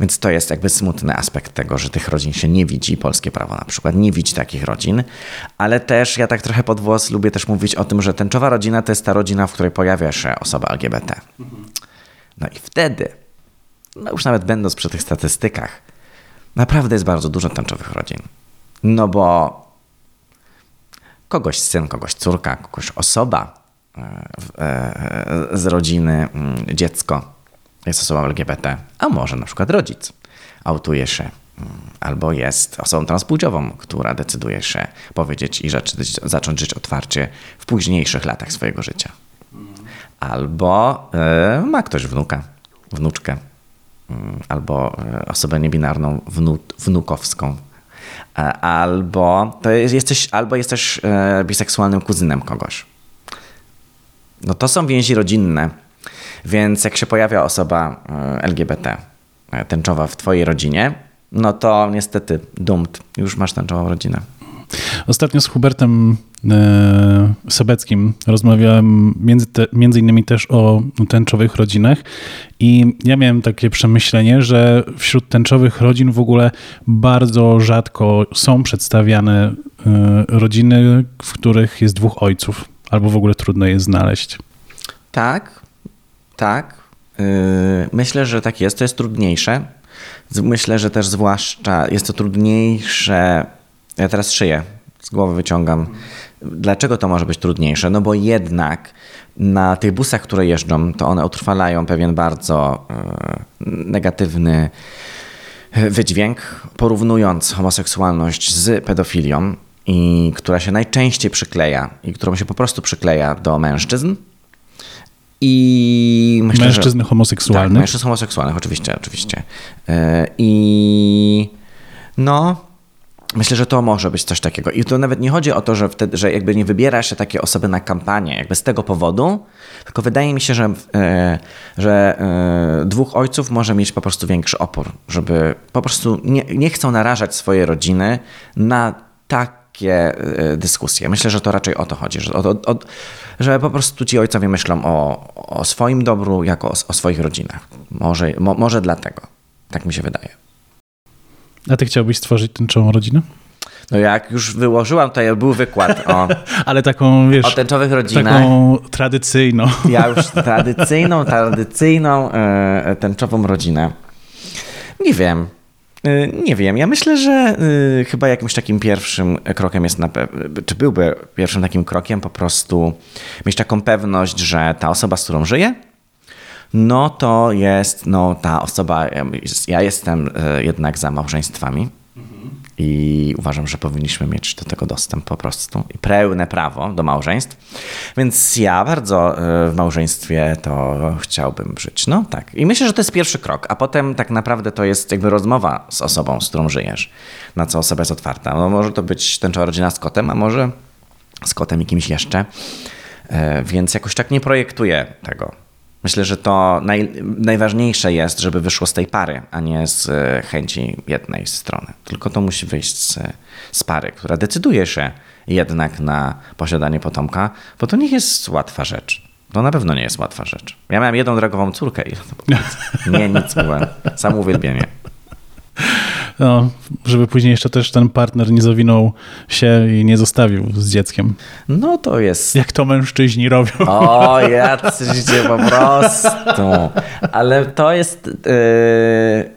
Więc to jest jakby smutny aspekt tego, że tych rodzin się nie widzi. Polskie prawo na przykład nie widzi takich rodzin, ale też ja tak trochę pod włos lubię też mówić o tym, że tęczowa rodzina to jest ta rodzina, w której pojawia się osoba LGBT. No i wtedy, no już nawet będąc przy tych statystykach, naprawdę jest bardzo dużo tęczowych rodzin. No bo kogoś syn, kogoś córka, kogoś osoba e, e, z rodziny, mm, dziecko jest osobą LGBT, a może na przykład rodzic autuje się mm, albo jest osobą transpłciową, która decyduje się powiedzieć i rzeczy, zacząć żyć otwarcie w późniejszych latach swojego życia. Albo e, ma ktoś wnuka, wnuczkę, mm, albo e, osobę niebinarną wnu, wnukowską. E, Albo, to jest, jesteś, albo jesteś biseksualnym kuzynem kogoś. No to są więzi rodzinne, więc jak się pojawia osoba LGBT tęczowa w twojej rodzinie, no to niestety dumt, już masz tęczową rodzinę. Ostatnio z Hubertem e, Sobeckim rozmawiałem między, te, między innymi też o tęczowych rodzinach i ja miałem takie przemyślenie, że wśród tęczowych rodzin w ogóle bardzo rzadko są przedstawiane e, rodziny, w których jest dwóch ojców, albo w ogóle trudno je znaleźć. Tak, tak. Yy, myślę, że tak jest. To jest trudniejsze. Myślę, że też zwłaszcza jest to trudniejsze. Ja teraz szyję, z głowy wyciągam. Dlaczego to może być trudniejsze? No bo jednak na tych busach, które jeżdżą, to one utrwalają pewien bardzo yy, negatywny wydźwięk, porównując homoseksualność z pedofilią, i która się najczęściej przykleja i którą się po prostu przykleja do mężczyzn, I myślę, Mężczyzn że... homoseksualnych. Tak, mężczyzn homoseksualnych, oczywiście, oczywiście. E, I no, myślę, że to może być coś takiego. I to nawet nie chodzi o to, że, wtedy, że jakby nie wybiera się takie osoby na kampanię, jakby z tego powodu, tylko wydaje mi się, że, e, że e, dwóch ojców może mieć po prostu większy opór, żeby po prostu nie, nie chcą narażać swojej rodziny na takie e, dyskusje. Myślę, że to raczej o to chodzi, że, o, o, że po prostu ci ojcowie myślą o, o swoim dobru jako o, o swoich rodzinach. Może, mo, może dlatego. Tak mi się wydaje. A ty chciałbyś stworzyć tęczową rodzinę? No jak już wyłożyłam, to był wykład o, Ale taką, wiesz, o tęczowych rodzinach. taką tradycyjną. Ja już tradycyjną, tradycyjną e, tęczową rodzinę. Nie wiem. E, Nie wiem. Ja myślę, że chyba jakimś takim pierwszym krokiem jest na pewno, czy byłby pierwszym takim krokiem po prostu mieć taką pewność, że ta osoba, z którą żyję, no to jest no, ta osoba, ja jestem e, jednak za małżeństwami i uważam, że powinniśmy mieć do tego dostęp po prostu i pełne prawo do małżeństw. Więc ja bardzo e, w małżeństwie to chciałbym żyć. No tak. I myślę, że to jest pierwszy krok, a potem tak naprawdę to jest jakby rozmowa z osobą, z którą żyjesz, na co osoba jest otwarta. No, może to być tęczowa rodzina z kotem, a może z kotem i kimś jeszcze. E, Więc jakoś tak nie projektuję tego. Myślę, że to naj, najważniejsze jest, żeby wyszło z tej pary, a nie z e, chęci jednej strony. Tylko to musi wyjść z, z pary, która decyduje się jednak na posiadanie potomka, bo to nie jest łatwa rzecz. To na pewno nie jest łatwa rzecz. Ja miałem jedną drogową córkę i nie, nic byłem. Sam uwielbienie. No, żeby później jeszcze też ten partner nie zawinął się i nie zostawił z dzieckiem. No to jest Jak to mężczyźni robią. O, jacyś po prostu. Ale to jest. Yy...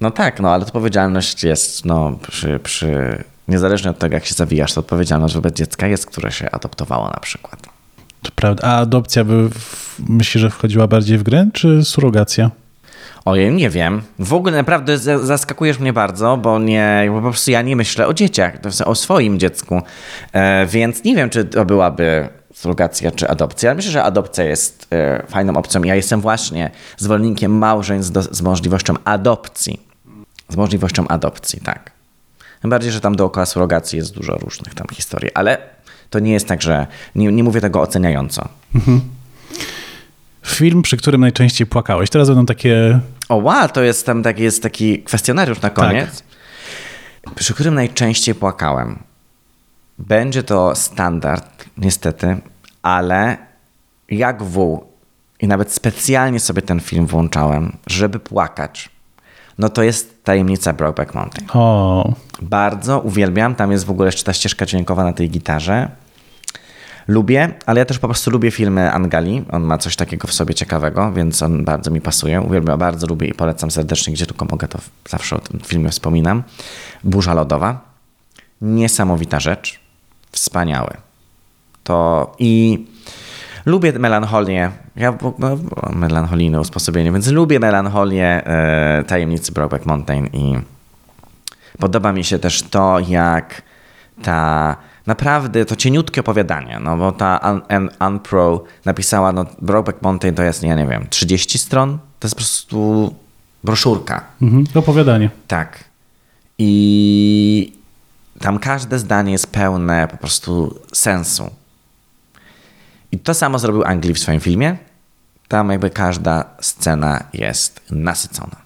No tak, no ale odpowiedzialność jest, no, przy, przy. Niezależnie od tego, jak się zawijasz, to odpowiedzialność wobec dziecka jest, które się adoptowało na przykład. To prawda. A adopcja by, w, myślisz, że wchodziła bardziej w grę, czy surrogacja? Ojej, nie wiem. W ogóle naprawdę za- zaskakujesz mnie bardzo, bo nie, bo po prostu ja nie myślę o dzieciach, to o swoim dziecku. E, więc nie wiem, czy to byłaby surrogacja czy adopcja. Myślę, że adopcja jest e, fajną opcją. Ja jestem właśnie zwolennikiem małżeństw do, z możliwością adopcji. Z możliwością adopcji, tak. Tym bardziej, że tam dookoła surrogacji jest dużo różnych tam historii, ale to nie jest tak, że nie, nie mówię tego oceniająco. Film, przy którym najczęściej płakałeś. Teraz będą takie... O, wow, to jest tam taki, jest taki kwestionariusz na koniec, przy którym najczęściej płakałem. Będzie to standard, niestety, ale jak wół i nawet specjalnie sobie ten film włączałem, żeby płakać, no to jest tajemnica Brokeback Mountain. O, Bardzo uwielbiam, tam jest w ogóle jeszcze ta ścieżka dźwiękowa na tej gitarze. Lubię, ale ja też po prostu lubię filmy Angali. On ma coś takiego w sobie ciekawego, więc on bardzo mi pasuje. Uwielbiam, bardzo lubię i polecam serdecznie, gdzie tylko mogę, to zawsze o tym filmie wspominam. Burza lodowa. Niesamowita rzecz. Wspaniały. To i lubię melancholię. Ja no, melancholijne usposobienie, więc lubię melancholię e, tajemnicy Brokeback Mountain i Podoba mi się też to, jak ta naprawdę to cieniutkie opowiadanie, no bo ta Un- Un- Unpro napisała, no Brokeback Mountain to jest, ja nie wiem, 30 stron? To jest po prostu broszurka. mhm. opowiadanie. Tak. I tam każde zdanie jest pełne po prostu sensu. I to samo zrobił Angli w swoim filmie. Tam jakby każda scena jest nasycona.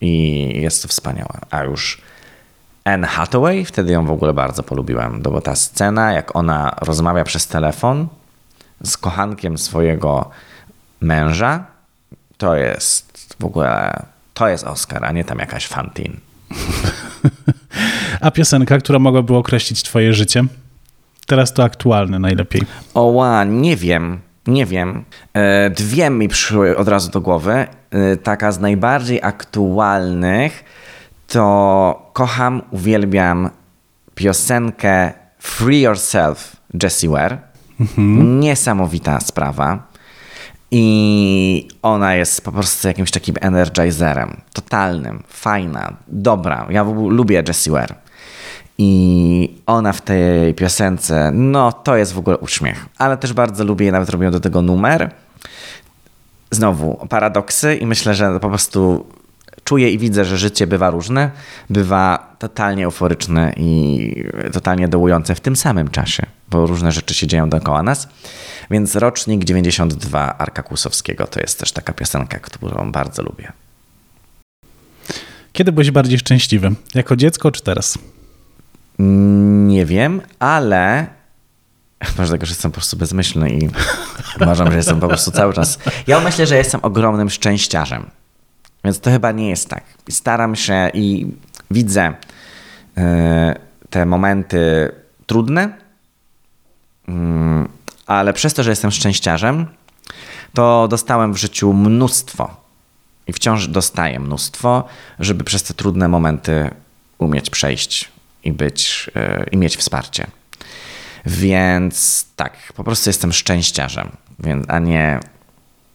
I jest to wspaniałe. A już Anne Hathaway, wtedy ją w ogóle bardzo polubiłem, bo ta scena, jak ona rozmawia przez telefon z kochankiem swojego męża, to jest w ogóle, to jest Oscar, a nie tam jakaś Fantin. A piosenka, która mogłaby określić twoje życie? Teraz to aktualne najlepiej. Oła, nie wiem, nie wiem. E, Dwie mi przyszły od razu do głowy. E, Taka z najbardziej aktualnych to kocham, uwielbiam piosenkę Free Yourself Jessie Ware. Niesamowita sprawa. I ona jest po prostu jakimś takim energizerem. Totalnym, fajna, dobra. Ja w ogóle lubię Jessie Ware. I ona w tej piosence, no to jest w ogóle uśmiech. Ale też bardzo lubię, nawet robię do tego numer. znowu paradoksy i myślę, że po prostu czuję i widzę, że życie bywa różne, bywa totalnie euforyczne i totalnie dołujące w tym samym czasie, bo różne rzeczy się dzieją dookoła nas. Więc rocznik 92 Arka Kłusowskiego to jest też taka piosenka, którą bardzo lubię. Kiedy byłeś bardziej szczęśliwy? Jako dziecko czy teraz? Nie wiem, ale może tego, że jestem po prostu bezmyślny i uważam, że jestem po prostu cały czas. Ja myślę, że jestem ogromnym szczęściarzem. Więc to chyba nie jest tak. Staram się i widzę e, te momenty trudne, mm, ale przez to, że jestem szczęściarzem, to dostałem w życiu mnóstwo i wciąż dostaję mnóstwo, żeby przez te trudne momenty umieć przejść i być e, i mieć wsparcie. Więc tak, po prostu jestem szczęściarzem, a nie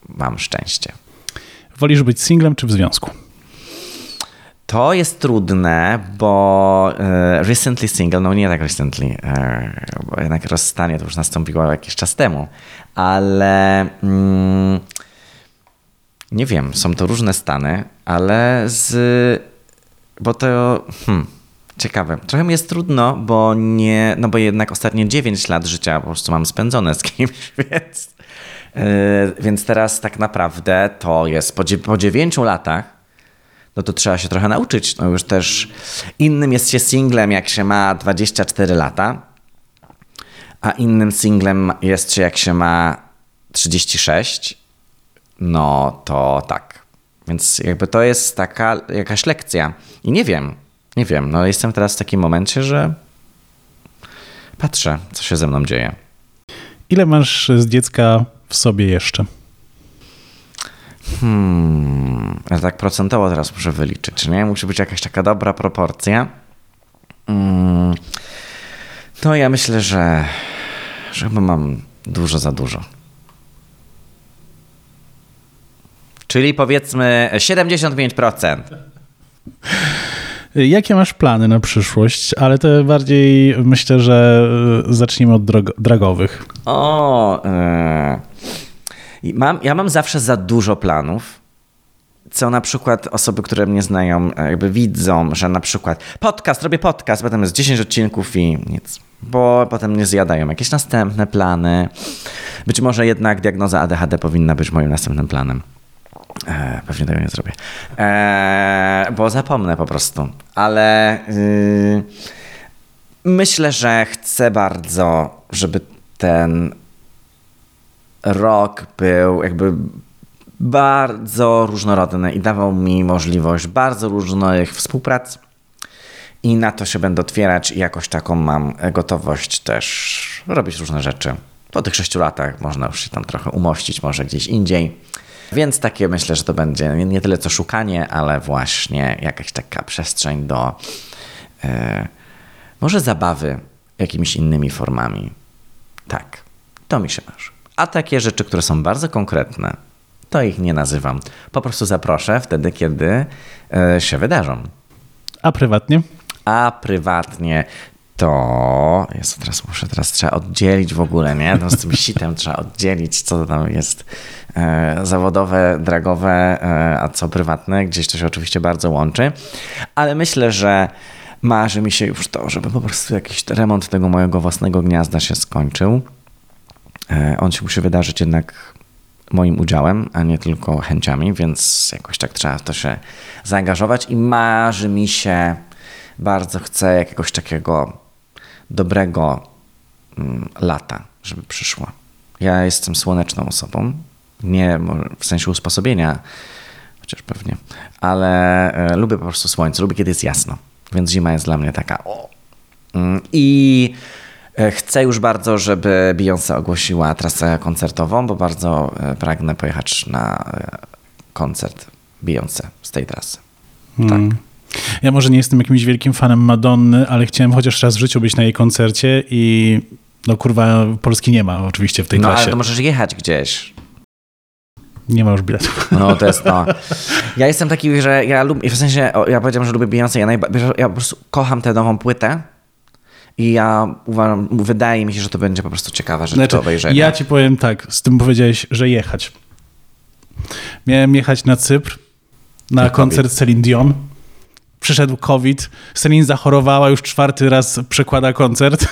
mam szczęście. Wolisz być singlem czy w związku? To jest trudne, bo e, recently single, no nie tak recently, e, bo jednak rozstanie to już nastąpiło jakiś czas temu, ale mm, nie wiem, są to różne stany, ale z. Bo to. Hmm, ciekawe. Trochę mi jest trudno, bo nie. No bo jednak ostatnie 9 lat życia po prostu mam spędzone z kimś, więc. Yy, więc teraz tak naprawdę to jest po, po 9 latach, no to trzeba się trochę nauczyć. No już też innym jest się singlem, jak się ma 24 lata, a innym singlem jest się, jak się ma 36 no to tak. Więc jakby to jest taka jakaś lekcja. I nie wiem, nie wiem. No jestem teraz w takim momencie, że patrzę, co się ze mną dzieje. Ile masz z dziecka w sobie jeszcze? Hmm, ja tak procentowo teraz muszę wyliczyć, nie? Musi być jakaś taka dobra proporcja. Hmm, to ja myślę, że, że chyba mam dużo za dużo. Czyli powiedzmy 75%. Jakie masz plany na przyszłość? Ale to bardziej myślę, że e, zacznijmy od dragowych. O, yy. mam, ja mam zawsze za dużo planów. Co na przykład osoby, które mnie znają, e, jakby widzą, że na przykład podcast, robię podcast, potem jest 10 odcinków i nic. Bo potem nie zjadają jakieś następne plany. Być może jednak diagnoza ADHD powinna być moim następnym planem. E, pewnie tego nie zrobię. E, bo zapomnę po prostu. Ale yy, myślę, że chcę bardzo, żeby ten rok był jakby bardzo różnorodny i dawał mi możliwość bardzo różnych współprac. I na to się będę otwierać i jakoś taką mam gotowość też robić różne rzeczy. Po tych sześciu latach można już się tam trochę umościć, może gdzieś indziej. Więc takie myślę, że to będzie nie tyle co szukanie, ale właśnie jakaś taka przestrzeń do e, może zabawy jakimiś innymi formami. Tak, to mi się marzy. A takie rzeczy, które są bardzo konkretne, to ich nie nazywam. Po prostu zaproszę wtedy, kiedy e, się wydarzą. A prywatnie? A prywatnie to jest teraz muszę teraz trzeba oddzielić w ogóle, nie? No z tym sitem trzeba oddzielić, co tam jest e, zawodowe, dragowe, e, a co prywatne. Gdzieś to się oczywiście bardzo łączy, ale myślę, że marzy mi się już to, żeby po prostu jakiś remont tego mojego własnego gniazda się skończył. E, on się musi wydarzyć jednak moim udziałem, a nie tylko chęciami, więc jakoś tak trzeba w to się zaangażować i marzy mi się, bardzo chcę jakiegoś takiego dobrego mm, lata, żeby przyszło. Ja jestem słoneczną osobą, nie w sensie usposobienia, chociaż pewnie, ale e, lubię po prostu słońce, lubię kiedy jest jasno, więc zima jest dla mnie taka o. Mm, I e, chcę już bardzo, żeby Beyoncé ogłosiła trasę koncertową, bo bardzo e, pragnę pojechać na koncert Beyoncé z tej trasy. Hmm. Tak. Ja może nie jestem jakimś wielkim fanem Madonny, ale chciałem chociaż raz w życiu być na jej koncercie i no kurwa, Polski nie ma oczywiście w tej no, trasie. No ale to możesz jechać gdzieś. Nie ma już biletów. No to jest no. Ja jestem taki, że ja lubię, w sensie, ja powiedziałem, że lubię Beyoncé, ja, ja po prostu kocham tę nową płytę. I ja uważam, wydaje mi się, że to będzie po prostu ciekawa rzecz znaczy, do obejrzenia. Ja ci powiem tak, z tym powiedziałeś, że jechać. Miałem jechać na Cypr na koncert Celine Dion. Przyszedł COVID, Celine zachorowała, już czwarty raz przekłada koncert.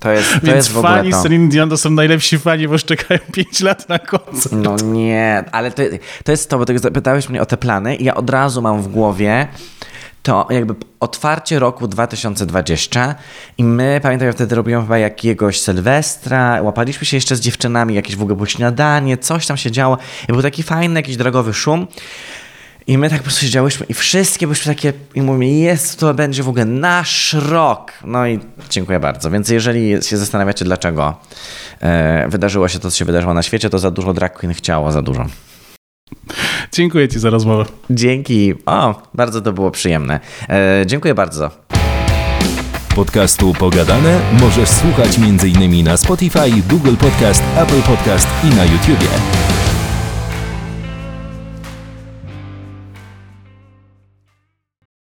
To jest, to Więc jest w fani to. Celine Dion to są najlepsi fani, bo już czekają 5 lat na koncert. No nie, ale to, to jest to, bo ty zapytałeś mnie o te plany i ja od razu mam w głowie to jakby otwarcie roku 2020 i my, pamiętam, ja wtedy robiłem chyba jakiegoś Sylwestra, łapaliśmy się jeszcze z dziewczynami, jakieś w ogóle było śniadanie, coś tam się działo i był taki fajny, jakiś drogowy szum i my tak po prostu siedziałyśmy i wszystkie byliśmy takie i mówimy, jest, to będzie w ogóle nasz rok. No i dziękuję bardzo. Więc jeżeli się zastanawiacie, dlaczego e, wydarzyło się to, co się wydarzyło na świecie, to za dużo drag queen chciało za dużo. Dziękuję ci za rozmowę. Dzięki. O, bardzo to było przyjemne. E, dziękuję bardzo. Podcastu Pogadane możesz słuchać m.in. na Spotify, Google Podcast, Apple Podcast i na YouTubie.